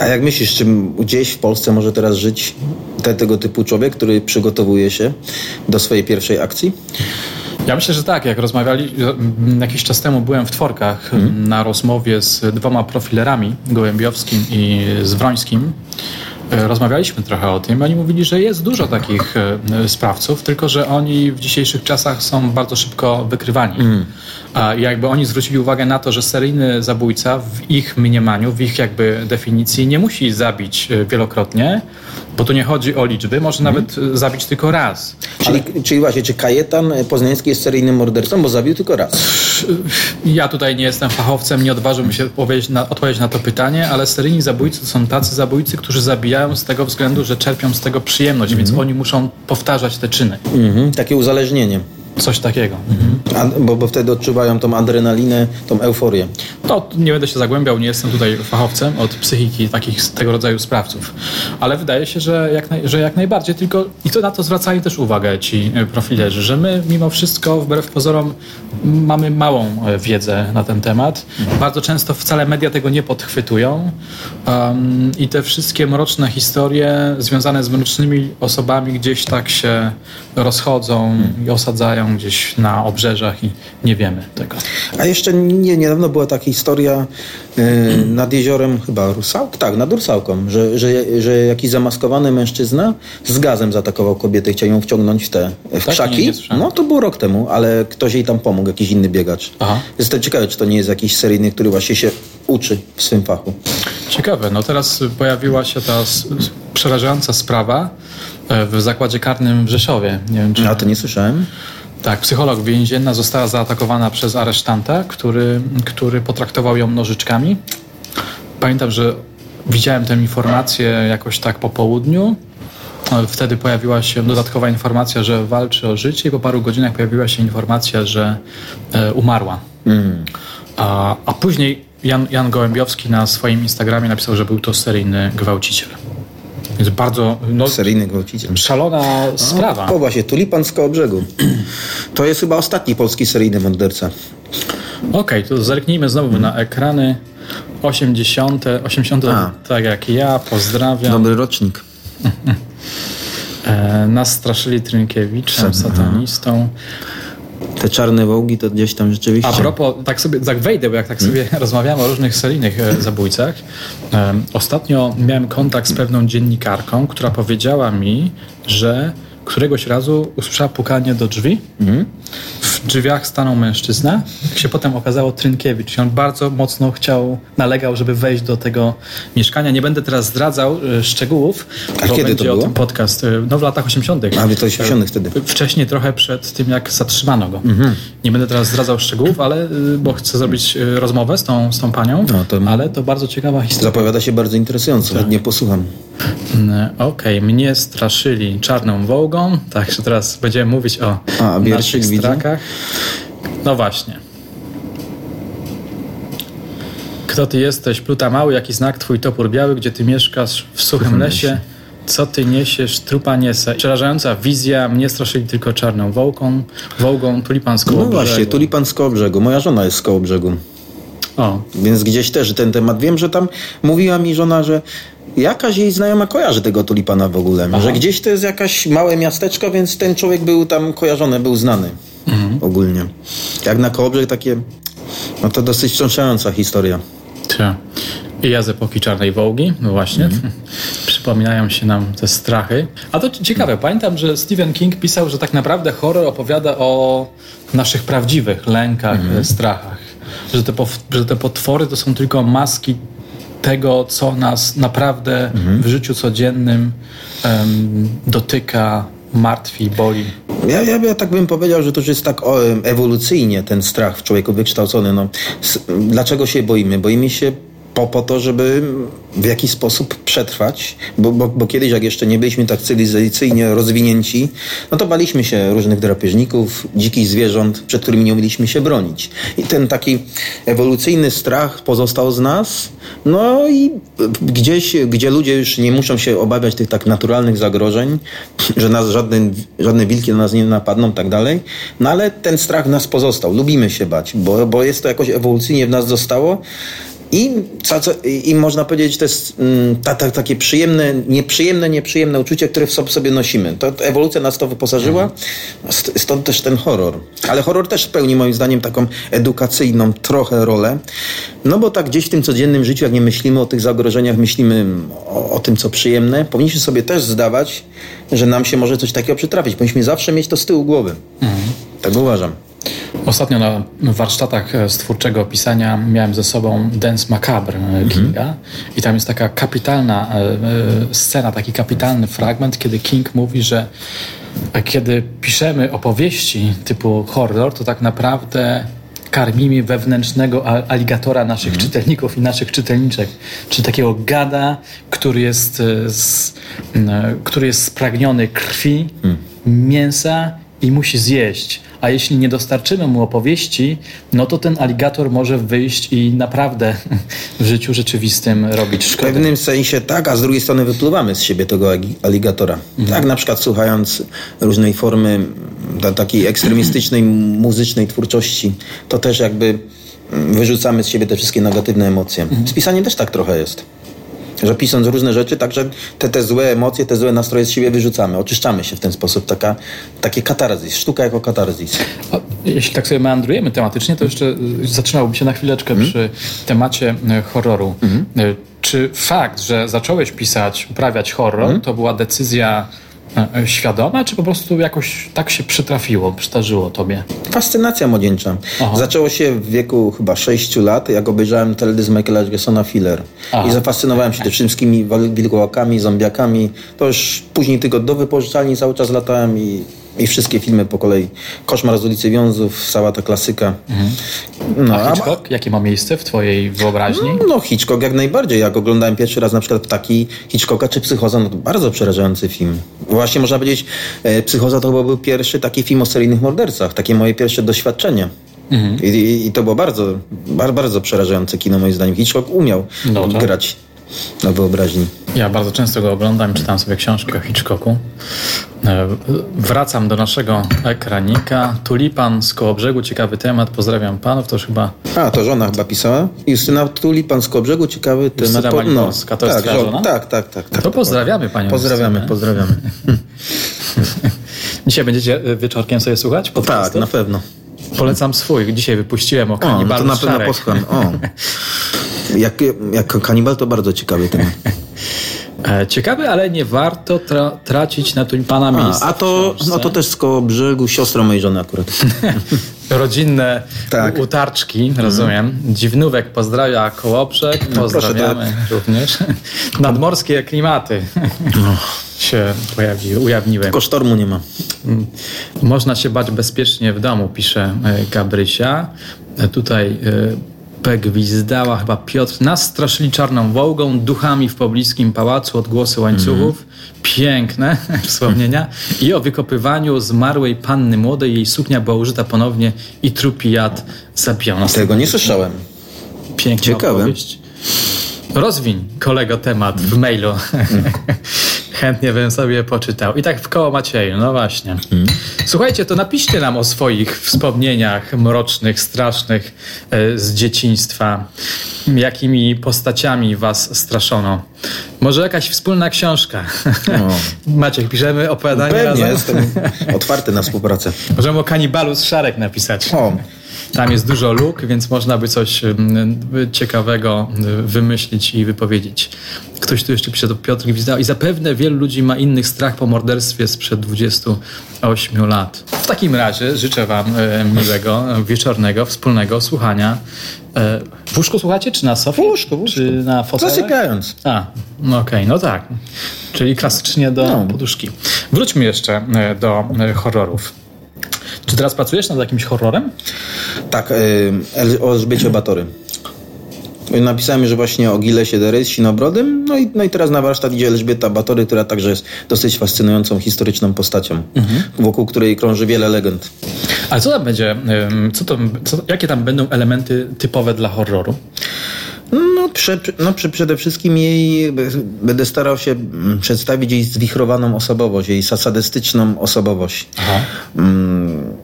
A jak myślisz, czy gdzieś w Polsce może teraz żyć te, tego typu człowiek, który przygotowuje się do swojej pierwszej akcji? Ja myślę, że tak. Jak rozmawiali, jakiś czas temu byłem w Tworkach hmm. na rozmowie z dwoma profilerami, Gołębiowskim i z Wrońskim. E, rozmawialiśmy trochę o tym. Oni mówili, że jest dużo takich e, sprawców, tylko że oni w dzisiejszych czasach są bardzo szybko wykrywani. Mm. A jakby oni zwrócili uwagę na to, że seryjny zabójca w ich mniemaniu, w ich jakby definicji nie musi zabić e, wielokrotnie, bo tu nie chodzi o liczby, może mm. nawet zabić tylko raz. Czyli, Ale... czyli właśnie, czy Kajetan Poznański jest seryjnym mordercą, bo zabił tylko raz? Ja tutaj nie jestem fachowcem, nie odważyłbym się odpowiedzieć na, odpowiedzieć na to pytanie, ale seryjni zabójcy to są tacy zabójcy, którzy zabijają z tego względu, że czerpią z tego przyjemność, mm -hmm. więc mhm. oni muszą powtarzać te czyny. Mm -hmm. Takie uzależnienie. Coś takiego. Mhm. bo, bo wtedy odczuwają tą adrenalinę, tą euforię. No, nie będę się zagłębiał, nie jestem tutaj fachowcem od psychiki takich tego rodzaju sprawców. Ale wydaje się, że jak, naj, że jak najbardziej, tylko i to na to zwracają też uwagę ci e, profilerzy, że my mimo wszystko, wbrew pozorom, mamy małą e, wiedzę na ten temat. Mhm. Bardzo często wcale media tego nie podchwytują um, i te wszystkie mroczne historie związane z mrocznymi osobami gdzieś tak się rozchodzą i osadzają gdzieś na obrzeżach i nie wiemy tego. A jeszcze nie, niedawno była taka historia yy, nad jeziorem chyba Rusałk? Tak, nad Rusałką, że, że, że jakiś zamaskowany mężczyzna z gazem zaatakował kobietę i chciał ją wciągnąć w te w tak, krzaki. Nie, no to było rok temu, ale ktoś jej tam pomógł, jakiś inny biegacz. Aha. Jestem ciekawy, czy to nie jest jakiś seryjny, który właśnie się uczy w swym fachu. Ciekawe. No teraz pojawiła się ta przerażająca sprawa e, w zakładzie karnym w Rzeszowie. Nie wiem, czy... No, to nie słyszałem. Tak, psycholog więzienna została zaatakowana przez aresztanta, który, który potraktował ją nożyczkami. Pamiętam, że widziałem tę informację jakoś tak po południu. Wtedy pojawiła się dodatkowa informacja, że walczy o życie i po paru godzinach pojawiła się informacja, że e, umarła. Mm. A, a później Jan, Jan Gołębiowski na swoim Instagramie napisał, że był to seryjny gwałciciel. Jest bardzo... No, Seryjny gwałciciel. Szalona sprawa. O, właśnie, Tulipan z brzegu. To jest chyba ostatni polski seryjny morderca. Okej, okay, to zerknijmy znowu hmm. na ekrany. 80, 80 A. tak jak ja, pozdrawiam. Dobry rocznik. <laughs> e, nas straszyli Trynkiewiczem, satanistą te czarne wołgi to gdzieś tam rzeczywiście. A propos, tak sobie tak wejdę, bo jak tak sobie hmm? <laughs> rozmawiamy o różnych seryjnych e, zabójcach. Um, ostatnio miałem kontakt z pewną dziennikarką, która powiedziała mi, że któregoś razu usłyszała pukanie do drzwi. Mhm. W drzwiach stanął mężczyzna. Jak się potem okazało Trynkiewicz. I on bardzo mocno chciał, nalegał, żeby wejść do tego mieszkania. Nie będę teraz zdradzał e, szczegółów, A bo kiedy będzie to było? o tym podcast. E, no w latach 80. A, w latach 80. wtedy. Wcześniej trochę przed tym, jak zatrzymano go. Mhm. Nie będę teraz zdradzał szczegółów, ale e, bo chcę zrobić rozmowę z tą, z tą panią, no, to... ale to bardzo ciekawa historia. Zapowiada się bardzo interesująco, tak. nie posłucham. Mm, okej, okay. mnie straszyli czarną wołgą, także teraz będziemy mówić o A, naszych strakach. No właśnie. Kto ty jesteś, pluta mały, jaki znak twój topór biały, gdzie ty mieszkasz w suchym lesie? Co ty niesiesz, trupa niese. Przerażająca wizja, mnie straszyli tylko czarną wołką, wołgą, tulipan z koło No właśnie, tulipan z koło brzegu. Moja żona jest z koło brzegu. O. Więc gdzieś też ten temat. Wiem, że tam mówiła mi żona, że jakaś jej znajoma kojarzy tego tulipana w ogóle. Aha. Że gdzieś to jest jakaś małe miasteczko, więc ten człowiek był tam kojarzony, był znany mhm. ogólnie. Jak na Kołobrzeg takie, no to dosyć wstrząsająca historia. Cia. I ja z epoki Czarnej Wołgi, no właśnie. Mhm. <laughs> Przypominają się nam te strachy. A to ciekawe, pamiętam, że Stephen King pisał, że tak naprawdę horror opowiada o naszych prawdziwych lękach, mhm. strachach. Że te, że te potwory to są tylko maski tego, co nas naprawdę mhm. w życiu codziennym um, dotyka, martwi, boli. Ja, ja, ja tak bym powiedział, że to już jest tak o, ewolucyjnie ten strach w człowieku wykształcony. No, dlaczego się boimy? Boimy się po, po to, żeby w jakiś sposób przetrwać, bo, bo, bo kiedyś, jak jeszcze nie byliśmy tak cywilizacyjnie rozwinięci, no to baliśmy się różnych drapieżników, dzikich zwierząt, przed którymi nie umieliśmy się bronić. I ten taki ewolucyjny strach pozostał z nas, no i gdzieś, gdzie ludzie już nie muszą się obawiać tych tak naturalnych zagrożeń, że nas żadne, żadne wilki na nas nie napadną, tak dalej, no ale ten strach nas pozostał. Lubimy się bać, bo, bo jest to jakoś ewolucyjnie w nas zostało. I, co, co, i można powiedzieć, to jest mm, ta, ta, takie przyjemne, nieprzyjemne, nieprzyjemne uczucie, które w sobie, nosimy. To, to ewolucja nas to wyposażyła, st- stąd też ten horror. Ale horror też pełni moim zdaniem taką edukacyjną trochę rolę, no bo tak gdzieś w tym codziennym życiu, jak nie myślimy o tych zagrożeniach, myślimy o, o tym, co przyjemne, powinniśmy sobie też zdawać, że nam się może coś takiego przytrafić. Powinniśmy zawsze mieć to z tyłu głowy. Tak uważam. Ostatnio na warsztatach e, z twórczego pisania miałem ze sobą Dance Macabre e, Kinga. I tam jest taka kapitalna e, e, scena, taki kapitalny fragment, kiedy King mówi, że e, kiedy piszemy opowieści typu horror, to tak naprawdę karmimy wewnętrznego aligatora naszych czytelników i naszych czytelniczek, czyli takiego gada, który jest, e, z, e, który jest spragniony krwi, mięsa i musi zjeść. A jeśli nie dostarczymy mu opowieści, no to ten aligator może wyjść i naprawdę <laughs> w życiu rzeczywistym robić W szkodę. pewnym sensie tak, a z drugiej strony wypluwamy z siebie tego aligatora. Tak na przykład słuchając różnej formy ta, takiej ekstremistycznej muzycznej twórczości, to też jakby mm, wyrzucamy z siebie te wszystkie negatywne emocje. Z pisaniem też tak trochę jest. Że pisząc różne rzeczy, także te, te złe emocje, te złe nastroje z siebie wyrzucamy, oczyszczamy się w ten sposób. Taka, takie katarzis, sztuka jako katarzis. A jeśli tak sobie meandrujemy tematycznie, to jeszcze zatrzymałbym się na chwileczkę przy temacie y, horroru. Y, Czy fakt, że zacząłeś pisać, uprawiać horror, to była decyzja świadoma, czy po prostu jakoś tak się przytrafiło, przydarzyło tobie? Fascynacja młodzieńcza. Aha. Zaczęło się w wieku chyba 6 lat, jak obejrzałem teledysk Michaela Jacksona Filler. Aha. I zafascynowałem się tymi wszystkimi wilkołakami, zombiakami. To już później tylko do wypożyczalni cały czas latałem i, i wszystkie filmy po kolei. Koszmar z ulicy Wiązów, cała ta klasyka. No, A Hitchcock, jakie ma miejsce w twojej wyobraźni? no Hitchcock jak najbardziej. Jak oglądałem pierwszy raz na przykład Ptaki Hitchcocka czy Psychoza, no to bardzo przerażający film. Właśnie można powiedzieć, e, Psychoza to chyba był pierwszy taki film o seryjnych mordercach. Takie moje pierwsze doświadczenie. I, i, I to było bardzo, bardzo, bardzo przerażające kino moim zdaniem. Hitchcock umiał No tak. Na wyobraźni. Ja bardzo często go oglądam, czytam sobie książkę o Hitchcocku. E, Wracam do naszego ekranika. Tulipan z Kołobrzegu, ciekawy temat. Pozdrawiam panów, to już chyba A, to żona chyba pisała. Justyna Tulipan z Kołobrzegu, ciekawy temat. Justyna Po- Maliborska, to jest tak, żona? Tak, tak, tak. tak To pozdrawiamy panią Pozdrawiamy, Justynę. pozdrawiamy. <laughs> Dzisiaj będziecie e, wieczorkiem sobie słuchać Tak, podcastów? na pewno. Polecam swój. Dzisiaj wypuściłem o O, no to na pewno posłucham. O. <laughs> Jak, jak kanibal to bardzo ciekawy temat. <laughs> E, Ciekawy, ale nie warto tra tracić na tulipana A, miejsca. a w to, no to też z koło brzegu siostra mojej żony akurat. <laughs> Rodzinne Tak. utarczki, rozumiem. Dziwnówek pozdrawia Kołobrzeg, No, proszę, pozdrawiamy również. <laughs> Nadmorskie klimaty No. się pojawiły, ujawniły. Tylko sztormu nie ma. Można się bać bezpiecznie w domu, pisze e, Gabrysia. E, Tutaj P. Gwizdała, chyba Piotr. Nas straszyli czarną wołgą, duchami w pobliskim pałacu, odgłosy łańcuchów. Piękne <laughs> wspomnienia. I o wykopywaniu zmarłej panny młodej. Jej suknia była użyta ponownie i trupi jad zabijał nas. Tego nie słyszałem. Piękna Ciekawe. opowieść. Rozwiń, kolego, temat w mailu. <laughs> Chętnie bym sobie poczytał. I tak w koło Macieju, no właśnie. Słuchajcie, to napiszcie nam o swoich wspomnieniach mrocznych, strasznych e, z dzieciństwa. Jakimi postaciami was straszono. Może jakaś wspólna książka. <laughs> Maciek, piszemy opowiadanie Pewnie, razem. jestem <laughs> otwarty na współpracę. Możemy o kanibalu z Szarek napisać. O, Tam jest dużo luk, więc można by coś ciekawego mm, wymyślić i wypowiedzieć. Ktoś tu jeszcze pisze, to Piotr Gwizdał. I zapewne wielu ludzi ma innych strach po morderstwie sprzed 28 lat. W takim razie życzę Wam e, miłego, wieczornego, wspólnego słuchania. E, w łóżku słuchacie, czy na sofie? W łóżku, w łóżku. Czy na fotelu? Zasypiając. A, no okej, okay, no tak. Czyli klasycznie do no. poduszki. Wróćmy jeszcze e, do horrorów. Czy teraz pracujesz nad jakimś horrorem? Tak, o Elżbiecie Batory. Napisałem, że właśnie o Gilesie Derys, Sinobrodym, no i, no i teraz na warsztat idzie Elżbieta Batory, która także jest dosyć fascynującą historyczną postacią, mhm. wokół której krąży wiele legend. Ale co tam będzie, co to, co, jakie tam będą elementy typowe dla horroru? No, prze, no przede wszystkim jej będę starał się mm, przedstawić jej zwichrowaną osobowość, jej sadystyczną osobowość. Aha. Mm,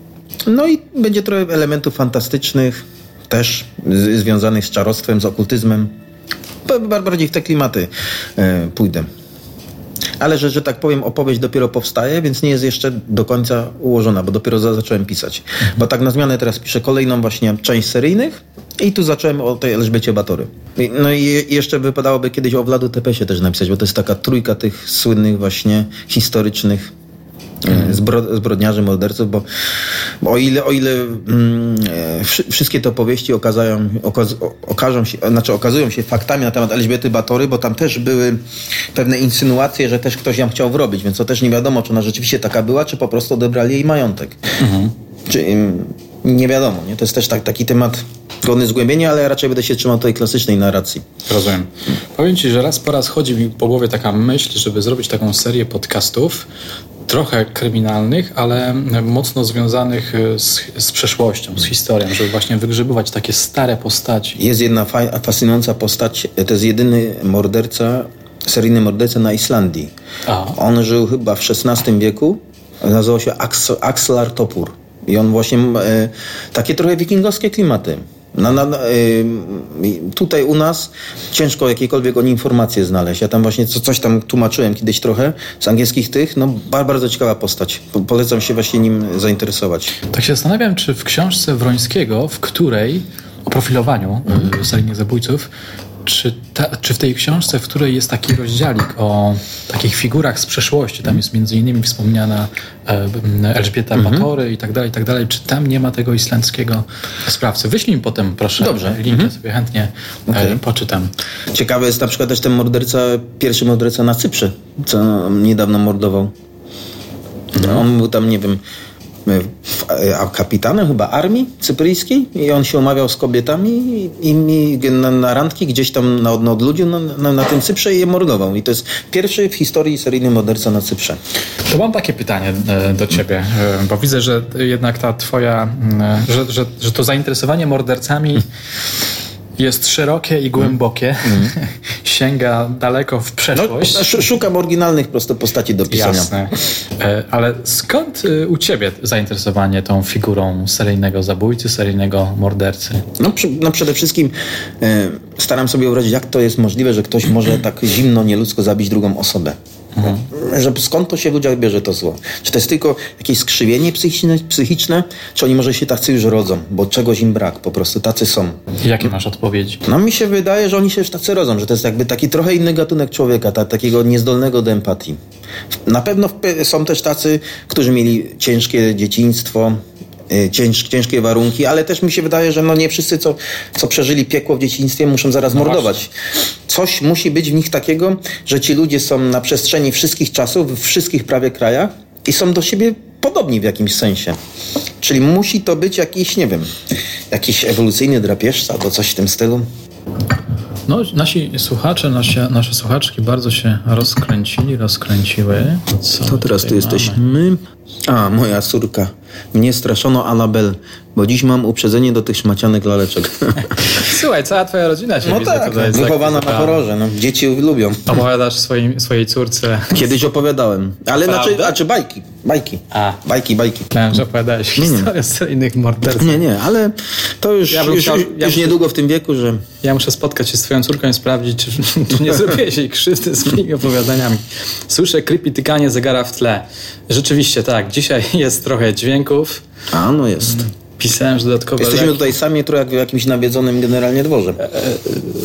no i będzie trochę elementów fantastycznych, też związanych z czarostwem, z okultyzmem. Bardziej w te klimaty e, pójdę. Ale że, że tak powiem, opowieść dopiero powstaje, więc nie jest jeszcze do końca ułożona, bo dopiero za, zacząłem pisać. Mhm. Bo tak na zmianę teraz piszę kolejną właśnie część seryjnych i tu zacząłem o tej Elżbiecie Batory. No i jeszcze wypadałoby kiedyś o Vladu Tepesie też napisać, bo to jest taka trójka tych słynnych właśnie historycznych E, zbrodniarzy, morderców, bo, bo o ile, o ile mm, e, wszystkie te opowieści okazają, okaz, okażą się, znaczy okazują się faktami na temat Elżbiety Batory, bo tam też były pewne insynuacje, że też ktoś ją chciał wrobić, więc to też nie wiadomo, czy ona rzeczywiście taka była, czy po prostu odebrali jej majątek. Mhm. Czy, nie wiadomo, nie? To jest też tak, taki temat godny zgłębienia, ale raczej będę się trzymał tej klasycznej narracji. Rozumiem. Powiem Ci, że raz po raz chodzi mi po głowie taka myśl, żeby zrobić taką serię podcastów trochę kryminalnych, ale mocno związanych e, z, z przeszłością, z historią, żeby właśnie wygrzebywać takie stare postaci. Jest jedna fascynująca postać, to jest jedyny morderca, seryjny morderca na Islandii. A. On żył chyba w XVI wieku, nazywał się Axlar Topur. I on właśnie e, takie trochę wikingowskie klimaty. Na, na, y, tutaj u nas ciężko jakiekolwiek o informacje znaleźć. Ja tam właśnie co, coś tam tłumaczyłem kiedyś trochę z angielskich tych. No bardzo ciekawa postać. Po, polecam się właśnie nim zainteresować. Tak się zastanawiam, czy w książce Wrońskiego, w której o profilowaniu mhm. seryjnych zabójców, czy, ta, czy w tej książce, w której jest taki rozdziałik o takich figurach z przeszłości, tam jest między innymi wspomniana e, Elżbieta mhm. Batory i tak dalej, i tak dalej, czy tam nie ma tego islandzkiego sprawcy? Wyślij mi potem, proszę, Dobrze. link, mhm. ja sobie chętnie e, okay. poczytam. Ciekawy jest na przykład też ten morderca, pierwszy morderca na Cyprze, co niedawno mordował. No. On był tam, nie wiem, kapitanem chyba armii cypryjskiej i on się umawiał z kobietami i, na, na randki gdzieś tam na, na odludziu na, na, na, tym Cyprze i je mordował. I to jest pierwszy w historii seryjny morderca na Cyprze. To mam takie pytanie e, do ciebie, e, bo widzę, że jednak ta twoja, e, że, że, że to zainteresowanie mordercami jest szerokie i głębokie. Mm. <laughs> Sięga daleko w przeszłość. No, szukam oryginalnych prosto postaci do pisania. Jasne. E, ale skąd y, u ciebie zainteresowanie tą figurą seryjnego zabójcy, seryjnego mordercy? No, no przede wszystkim e, staram sobie wyobrazić, jak to jest możliwe, że ktoś może tak zimno, nieludzko zabić drugą osobę. Mhm. Że skąd to się w ludziach bierze to zło? Czy to jest tylko jakieś skrzywienie psychiczne, psychiczne, czy oni może się tacy już rodzą, bo czegoś im brak, po prostu tacy są. Jakie masz odpowiedzi? No mi się wydaje, że oni się już tacy rodzą, że to jest jakby taki trochę inny gatunek człowieka, ta, takiego niezdolnego do empatii. Na pewno są też tacy, którzy mieli ciężkie dzieciństwo, cięż, ciężkie warunki, ale też mi się wydaje, że no nie wszyscy, co, co przeżyli piekło w dzieciństwie, muszą zaraz no mordować. Właśnie coś musi być w nich takiego, że ci ludzie są na przestrzeni wszystkich czasów, w wszystkich prawie krajach i są do siebie podobni w jakimś sensie. Czyli musi to być jakiś, nie wiem, jakiś ewolucyjny drapieżca albo coś w tym stylu. No, nasi słuchacze, nasze, nasze słuchaczki bardzo się rozkręcili, rozkręciły. Co to teraz tu jesteśmy? A, moja córka. Mnie straszono Anabel, bo dziś mam uprzedzenie do tych szmacianych laleczek. <laughs> Słuchaj, cała twoja rodzina się no widzę, tak, tutaj wychowana na horrorze. No, dzieci lubią. Opowiadasz swoim, swojej córce. Kiedyś opowiadałem. Ale znaczy, a czy bajki. Bajki. A. Bajki, bajki. Myślałem, że opowiadałeś historię z innych morderców. Nie, nie, ale to już, ja już, chciał, ja już niedługo w tym wieku, że... Ja muszę spotkać się z twoją córką i sprawdzić, czy tu nie zrobiłeś jej krzywdy swoimi opowiadaniami. Słyszę creepy tykanie zegara w tle. Rzeczywiście tak, dzisiaj jest trochę dźwięków. A, no jest. Pisałem, że dodatkowe Jesteśmy leki... tutaj sami, trochę jak w jakimś nawiedzonym generalnie dworze.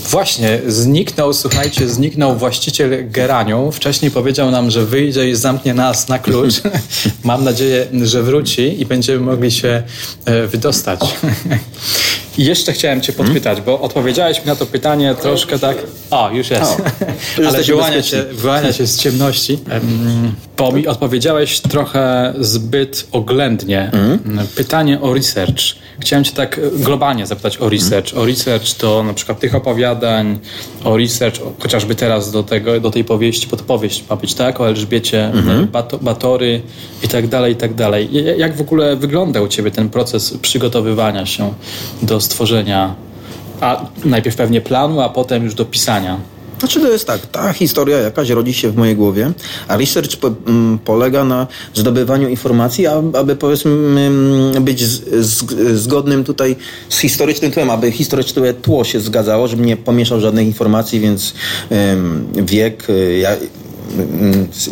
Właśnie, zniknął, słuchajcie, zniknął właściciel Geraniu. Wcześniej powiedział nam, że wyjdzie i zamknie nas na klucz. <laughs> Mam nadzieję, że wróci i będziemy mogli się e, wydostać. <laughs> Jeszcze chciałem cię podpytać, bo odpowiedziałeś mi na to pytanie troszkę tak... O, już jest. O, <laughs> Ale wyłania się, wyłania się z ciemności. Em, Bo mi odpowiedziałeś trochę zbyt oględnie. Mhm. Pytanie o research. Chciałem cię tak globalnie zapytać o research. O research to na przykład tych opowiadań, o research, chociażby teraz do, tego, do tej powieści, bo to powieść ma być, tak? O Elżbiecie Mhm. Bato, Batory i tak dalej, i tak dalej. Jak w ogóle wygląda u ciebie ten proces przygotowywania się do stworzenia a najpierw pewnie planu, a potem już do pisania. Znaczy to jest tak, ta historia jakaś rodzi się w mojej głowie, a research po, m, polega na zdobywaniu informacji, aby powiedzmy m, być z, z, zgodnym tutaj z historycznym tłem, aby historyczne tło się zgadzało, żebym nie pomieszał żadnych informacji, więc em, wiek, y, mm, ja-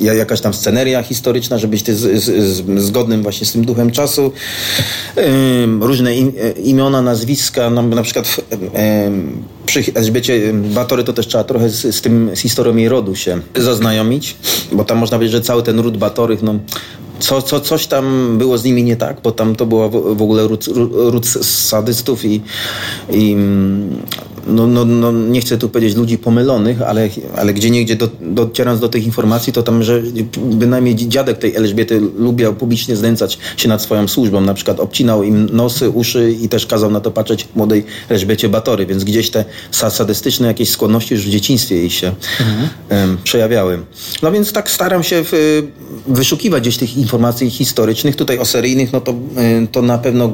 jakaś tam sceneria historyczna, żeby być z, z, zgodnym właśnie z tym duchem czasu. Różne e, imiona, nazwiska, no, na przykład w, przy Elżbiecie Batory to też trzeba trochę z, z tym, z historią jej rodu się zaznajomić, bo tam można powiedzieć, że cały ten ród Batorych, no co, co, coś tam było z nimi nie tak, bo tam to była w, w ogóle ród, ród sadystów i, i mm, no, no, no, nie chcę tu powiedzieć ludzi pomylonych, ale, ale gdzie niegdzie do, docierając do tych informacji, to tam, że bynajmniej dziadek tej Elżbiety lubiał publicznie znęcać się nad swoją służbą, na przykład obcinał im nosy, uszy i też kazał na to patrzeć młodej Elżbiecie Batory, więc gdzieś te sa- sadystyczne jakieś skłonności już w dzieciństwie jej się em, przejawiały. No więc tak staram się wyszukiwać gdzieś tych informacji historycznych. Tutaj o seryjnych, no to, to na pewno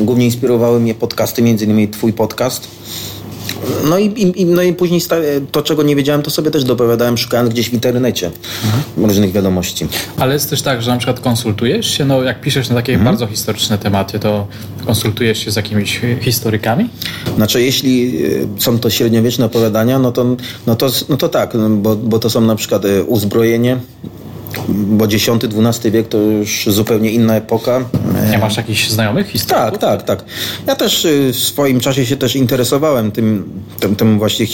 głównie inspirowały mnie podcasty, między innymi twój podcast. No i, i, no i później to, czego nie wiedziałem, to sobie też dopowiadałem, szukając gdzieś w internecie różnych wiadomości. Ale jest też tak, że na przykład konsultujesz się, no jak piszesz na takie Mhm. bardzo historyczne tematy, to konsultujesz się z jakimiś historykami? Znaczy, jeśli y, są to średniowieczne opowiadania, no to, no to, no to tak, no bo, bo to są na przykład y, uzbrojenie, bo X-XII wiek to już zupełnie inna epoka. Nie masz jakichś znajomych historyków? Tak, tak, tak. Ja też y, w swoim czasie się też interesowałem tym, tym, tym właśnie.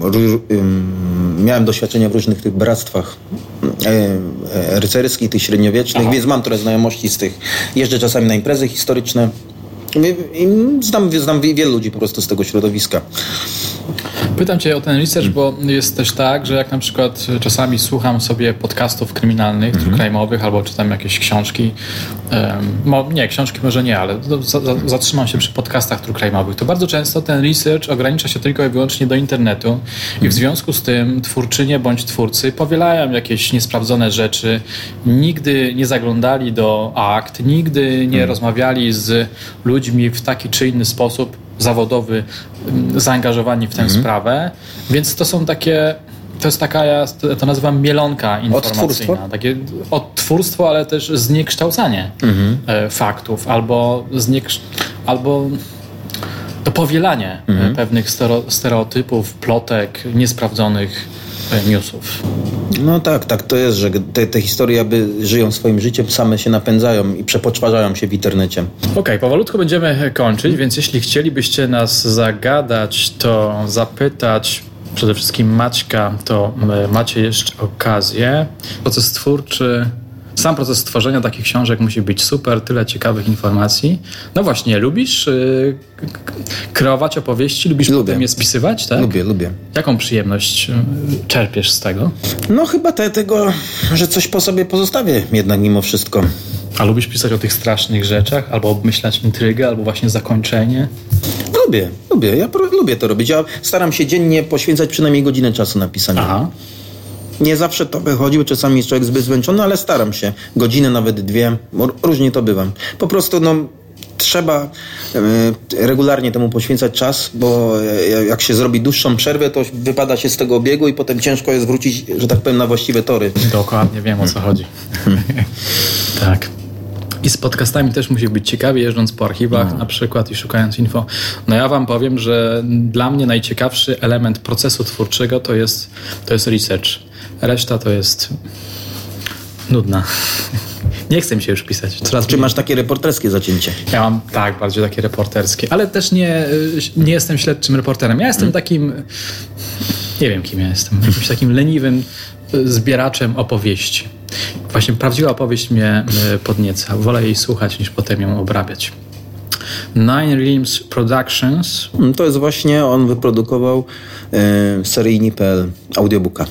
ró- em, miałem doświadczenia w różnych tych bractwach e, rycerskich, tych średniowiecznych, więc mam trochę znajomości z tych. Jeżdżę czasami na imprezy historyczne. Znam, znam wielu ludzi po prostu z tego środowiska. Pytam Cię o ten research, bo jest też tak, że jak na przykład czasami słucham sobie podcastów kryminalnych, mm crime'owych, albo czytam jakieś książki, mo, nie, książki może nie, ale za, zatrzymam się przy podcastach true crime'owych, to bardzo często ten research ogranicza się tylko i wyłącznie do internetu i w Mhm. związku z tym twórczynie bądź twórcy powielają jakieś niesprawdzone rzeczy, nigdy nie zaglądali do akt, nigdy nie Mhm. rozmawiali z ludźmi w taki czy inny sposób zawodowy mm, zaangażowani w tę Mhm. sprawę, więc to są takie to jest taka, ja to nazywam mielonka informacyjna. Odtwórstwo? Takie odtwórstwo, ale też zniekształcanie Mhm. e, faktów albo, zniekształ, albo to powielanie e, Mhm. pewnych stereotypów, plotek, niesprawdzonych newsów. No tak, tak to jest, że te, te historie jakby żyją swoim życiem, same się napędzają i przepoczwarzają się w internecie. Okej, powolutku będziemy kończyć, więc jeśli chcielibyście nas zagadać, to zapytać przede wszystkim Maćka, to e, macie jeszcze okazję. Proces twórczy, sam proces tworzenia takich książek musi być super, tyle ciekawych informacji. No właśnie, lubisz y, k- kreować opowieści, lubisz Lubię. potem je spisywać, tak? Lubię, lubię. Jaką przyjemność y, czerpiesz z tego? No chyba te, tego, że coś po sobie pozostawię jednak mimo wszystko. A lubisz pisać o tych strasznych rzeczach, albo obmyślać intrygę, albo właśnie zakończenie? Lubię, lubię. Ja lubię to robić. Ja staram się dziennie poświęcać przynajmniej godzinę czasu na pisanie. Aha. Nie zawsze to wychodzi, czasami jest człowiek zbyt zmęczony, ale staram się. Godzinę, nawet dwie. Różnie to bywa. Po prostu no, trzeba e, regularnie temu poświęcać czas, bo e, jak się zrobi dłuższą przerwę, to wypada się z tego obiegu i potem ciężko jest wrócić, że tak powiem, na właściwe tory. Dokładnie wiem o co chodzi. <laughs> tak. I z podcastami też musi być ciekawie, jeżdżąc po archiwach na przykład i szukając info. No ja wam powiem, że dla mnie najciekawszy element procesu twórczego to jest, to jest research. Reszta to jest nudna. Nie chcę mi się już pisać. Coraz Czy masz takie reporterskie zacięcie? Ja mam, tak, bardziej takie reporterskie, ale też nie, nie jestem śledczym reporterem. Ja jestem takim, nie wiem kim ja jestem, jakimś takim leniwym zbieraczem opowieści. Właśnie prawdziwa opowieść mnie e, podnieca. Wolę jej słuchać niż potem ją obrabiać. Nine Realms Productions. Mm, To jest właśnie, on wyprodukował e, seryjni.pl audiobooka.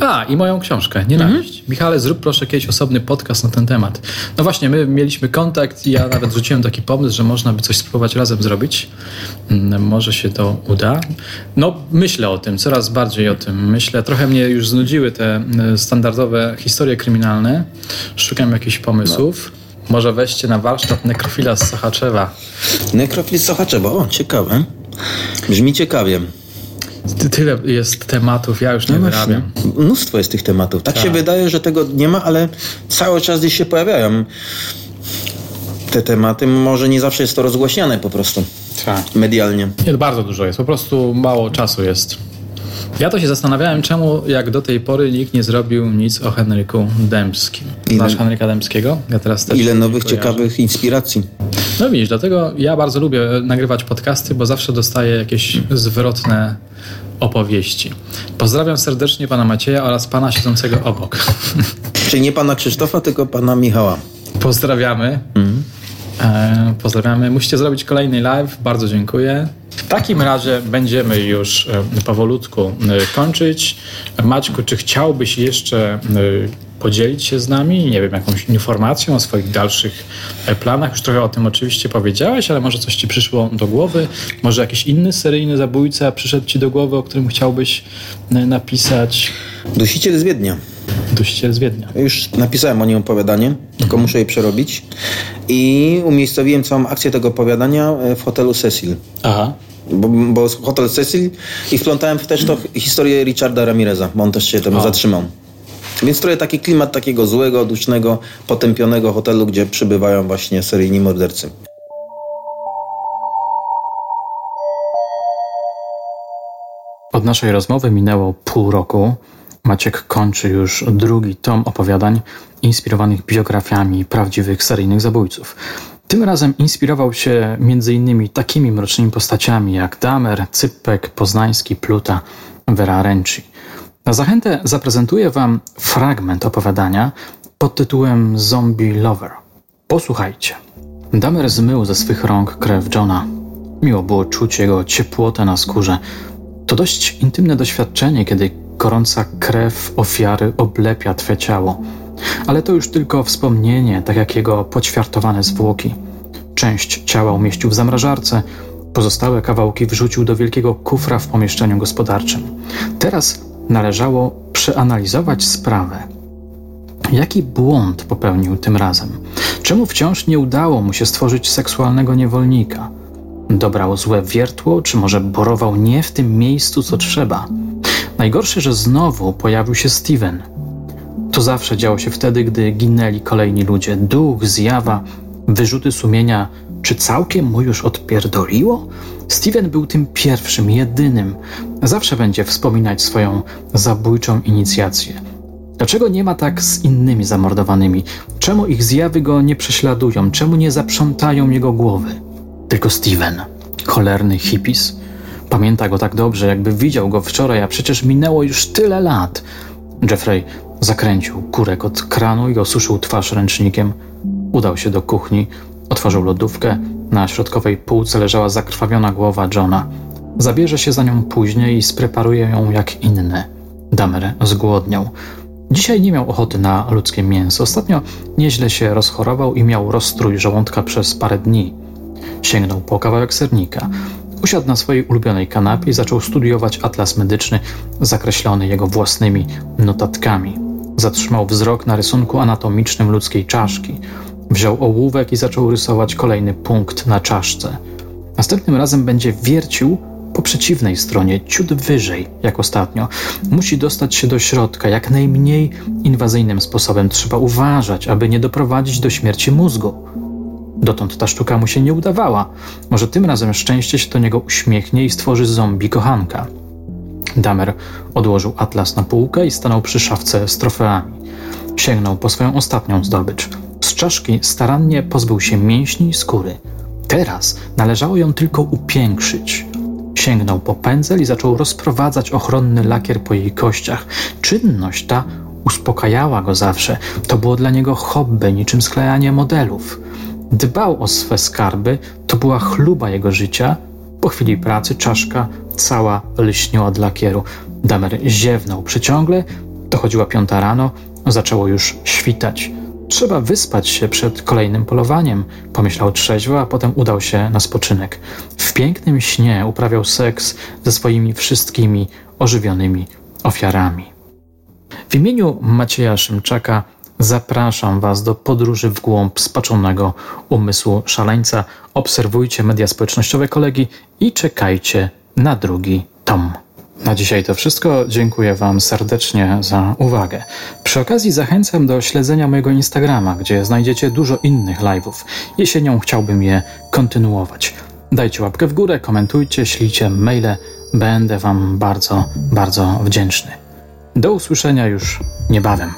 A, i moją książkę, Nienawiść. Michale, zrób proszę kiedyś osobny podcast na ten temat. No właśnie, my mieliśmy kontakt i ja nawet rzuciłem taki pomysł, że można by coś spróbować razem zrobić. Mm, Może się to uda. No, myślę o tym, coraz bardziej o tym myślę. Trochę mnie już znudziły te y, standardowe historie kryminalne. Szukam jakichś pomysłów. Może weźcie na warsztat nekrofila z Sachaczewa. Nekrofil Sochaczewa, o, ciekawe. Brzmi ciekawie. Ty- Tyle jest tematów, ja już nie wyrabiam. Mnóstwo jest tych tematów. Tak, się wydaje, że tego nie ma, ale cały czas gdzieś się pojawiają te tematy. Może nie zawsze jest to rozgłaśniane po prostu Tak. medialnie. Nie, bardzo dużo jest, po prostu mało czasu jest. Ja to się zastanawiałem, czemu jak do tej pory nikt nie zrobił nic o Henryku Dębskim. Znasz Henryka Dębskiego? Ja teraz też Ile nowych, ciekawych inspiracji. No widzisz, dlatego ja bardzo lubię nagrywać podcasty, bo zawsze dostaję jakieś zwrotne opowieści. Pozdrawiam serdecznie pana Macieja oraz pana siedzącego obok. Czyli nie pana Krzysztofa, tylko pana Michała. Pozdrawiamy. E, pozdrawiamy. Musicie zrobić kolejny live. Bardzo dziękuję. W takim razie będziemy już e, powolutku e, kończyć. Maćku, czy chciałbyś jeszcze e, podzielić się z nami, nie wiem, jakąś informacją o swoich dalszych e, planach? Już trochę o tym oczywiście powiedziałeś, ale może coś ci przyszło do głowy? Może jakiś inny seryjny zabójca przyszedł ci do głowy, o którym chciałbyś e, napisać? Dusiciel z Wiednia. Dusiciel z Wiednia. Już napisałem o nim opowiadanie, tylko muszę je przerobić. I umiejscowiłem całą akcję tego opowiadania e, w hotelu Cecil. Aha. Bo, bo hotel Cecil i wplątałem też to historię Richarda Ramireza, bo on też się temu zatrzymał. Więc trochę taki klimat takiego złego, dusznego, potępionego hotelu, gdzie przybywają właśnie seryjni mordercy. Od naszej rozmowy minęło pół roku. Maciek kończy już drugi tom opowiadań inspirowanych biografiami prawdziwych seryjnych zabójców. Tym razem inspirował się m.in. takimi mrocznymi postaciami jak Damer, Cypek, Poznański, Pluta, Vera Renci. Na zachętę zaprezentuję Wam fragment opowiadania pod tytułem Zombie Lover. Posłuchajcie. Damer zmył ze swych rąk krew Johna. Miło było czuć jego ciepłotę na skórze. To dość intymne doświadczenie, kiedy gorąca krew ofiary oblepia twe ciało. Ale to już tylko wspomnienie, tak jak jego poćwiartowane zwłoki. Część ciała umieścił w zamrażarce, pozostałe kawałki wrzucił do wielkiego kufra w pomieszczeniu gospodarczym. Teraz należało przeanalizować sprawę. Jaki błąd popełnił tym razem? Czemu wciąż nie udało mu się stworzyć seksualnego niewolnika? Dobrał złe wiertło, czy może borował nie w tym miejscu, co trzeba? Najgorsze, że znowu pojawił się Steven. To zawsze działo się wtedy, gdy ginęli kolejni ludzie. Duch, zjawa, wyrzuty sumienia. Czy całkiem mu już odpierdoliło? Steven był tym pierwszym, jedynym. Zawsze będzie wspominać swoją zabójczą inicjację. Dlaczego nie ma tak z innymi zamordowanymi? Czemu ich zjawy go nie prześladują? Czemu nie zaprzątają jego głowy? Tylko Steven, cholerny hipis, pamięta go tak dobrze, jakby widział go wczoraj, a przecież minęło już tyle lat. Jeffrey zakręcił kurek od kranu i osuszył twarz ręcznikiem. Udał się do kuchni, otworzył lodówkę. Na środkowej półce leżała zakrwawiona głowa Johna. Zabierze się za nią później i spreparuje ją jak inne. Damer zgłodniał. Dzisiaj nie miał ochoty na ludzkie mięso. Ostatnio nieźle się rozchorował i miał rozstrój żołądka przez parę dni. Sięgnął po kawałek sernika. Usiadł na swojej ulubionej kanapie i zaczął studiować atlas medyczny, zakreślony jego własnymi notatkami. Zatrzymał wzrok na rysunku anatomicznym ludzkiej czaszki. Wziął ołówek i zaczął rysować kolejny punkt na czaszce. Następnym razem będzie wiercił po przeciwnej stronie, ciut wyżej, jak ostatnio. Musi dostać się do środka jak najmniej inwazyjnym sposobem. Trzeba uważać, aby nie doprowadzić do śmierci mózgu. Dotąd ta sztuka mu się nie udawała. Może tym razem szczęście się do niego uśmiechnie i stworzy zombie kochanka. Damer odłożył atlas na półkę i stanął przy szafce z trofeami. Sięgnął po swoją ostatnią zdobycz Z czaszki starannie pozbył się mięśni i skóry. Teraz należało ją tylko upiększyć. Sięgnął po pędzel i zaczął rozprowadzać ochronny lakier po jej kościach. Czynność ta uspokajała go zawsze. To było dla niego hobby, niczym sklejanie modelów. Dbał o swe skarby, to była chluba jego życia. Po chwili pracy czaszka cała lśniła od lakieru. Damer ziewnął przyciągle, dochodziła piąta rano, zaczęło już świtać. Trzeba wyspać się przed kolejnym polowaniem, pomyślał trzeźwo, a potem udał się na spoczynek. W pięknym śnie uprawiał seks ze swoimi wszystkimi ożywionymi ofiarami. W imieniu Macieja Szymczaka zapraszam Was do podróży w głąb spaczonego umysłu szaleńca. Obserwujcie media społecznościowe kolegi i czekajcie na drugi tom. Na dzisiaj to wszystko. Dziękuję Wam serdecznie za uwagę. Przy okazji zachęcam do śledzenia mojego Instagrama, gdzie znajdziecie dużo innych live'ów. Jesienią chciałbym je kontynuować. Dajcie łapkę w górę, komentujcie, ślijcie maile. Będę Wam bardzo, bardzo wdzięczny. Do usłyszenia już niebawem.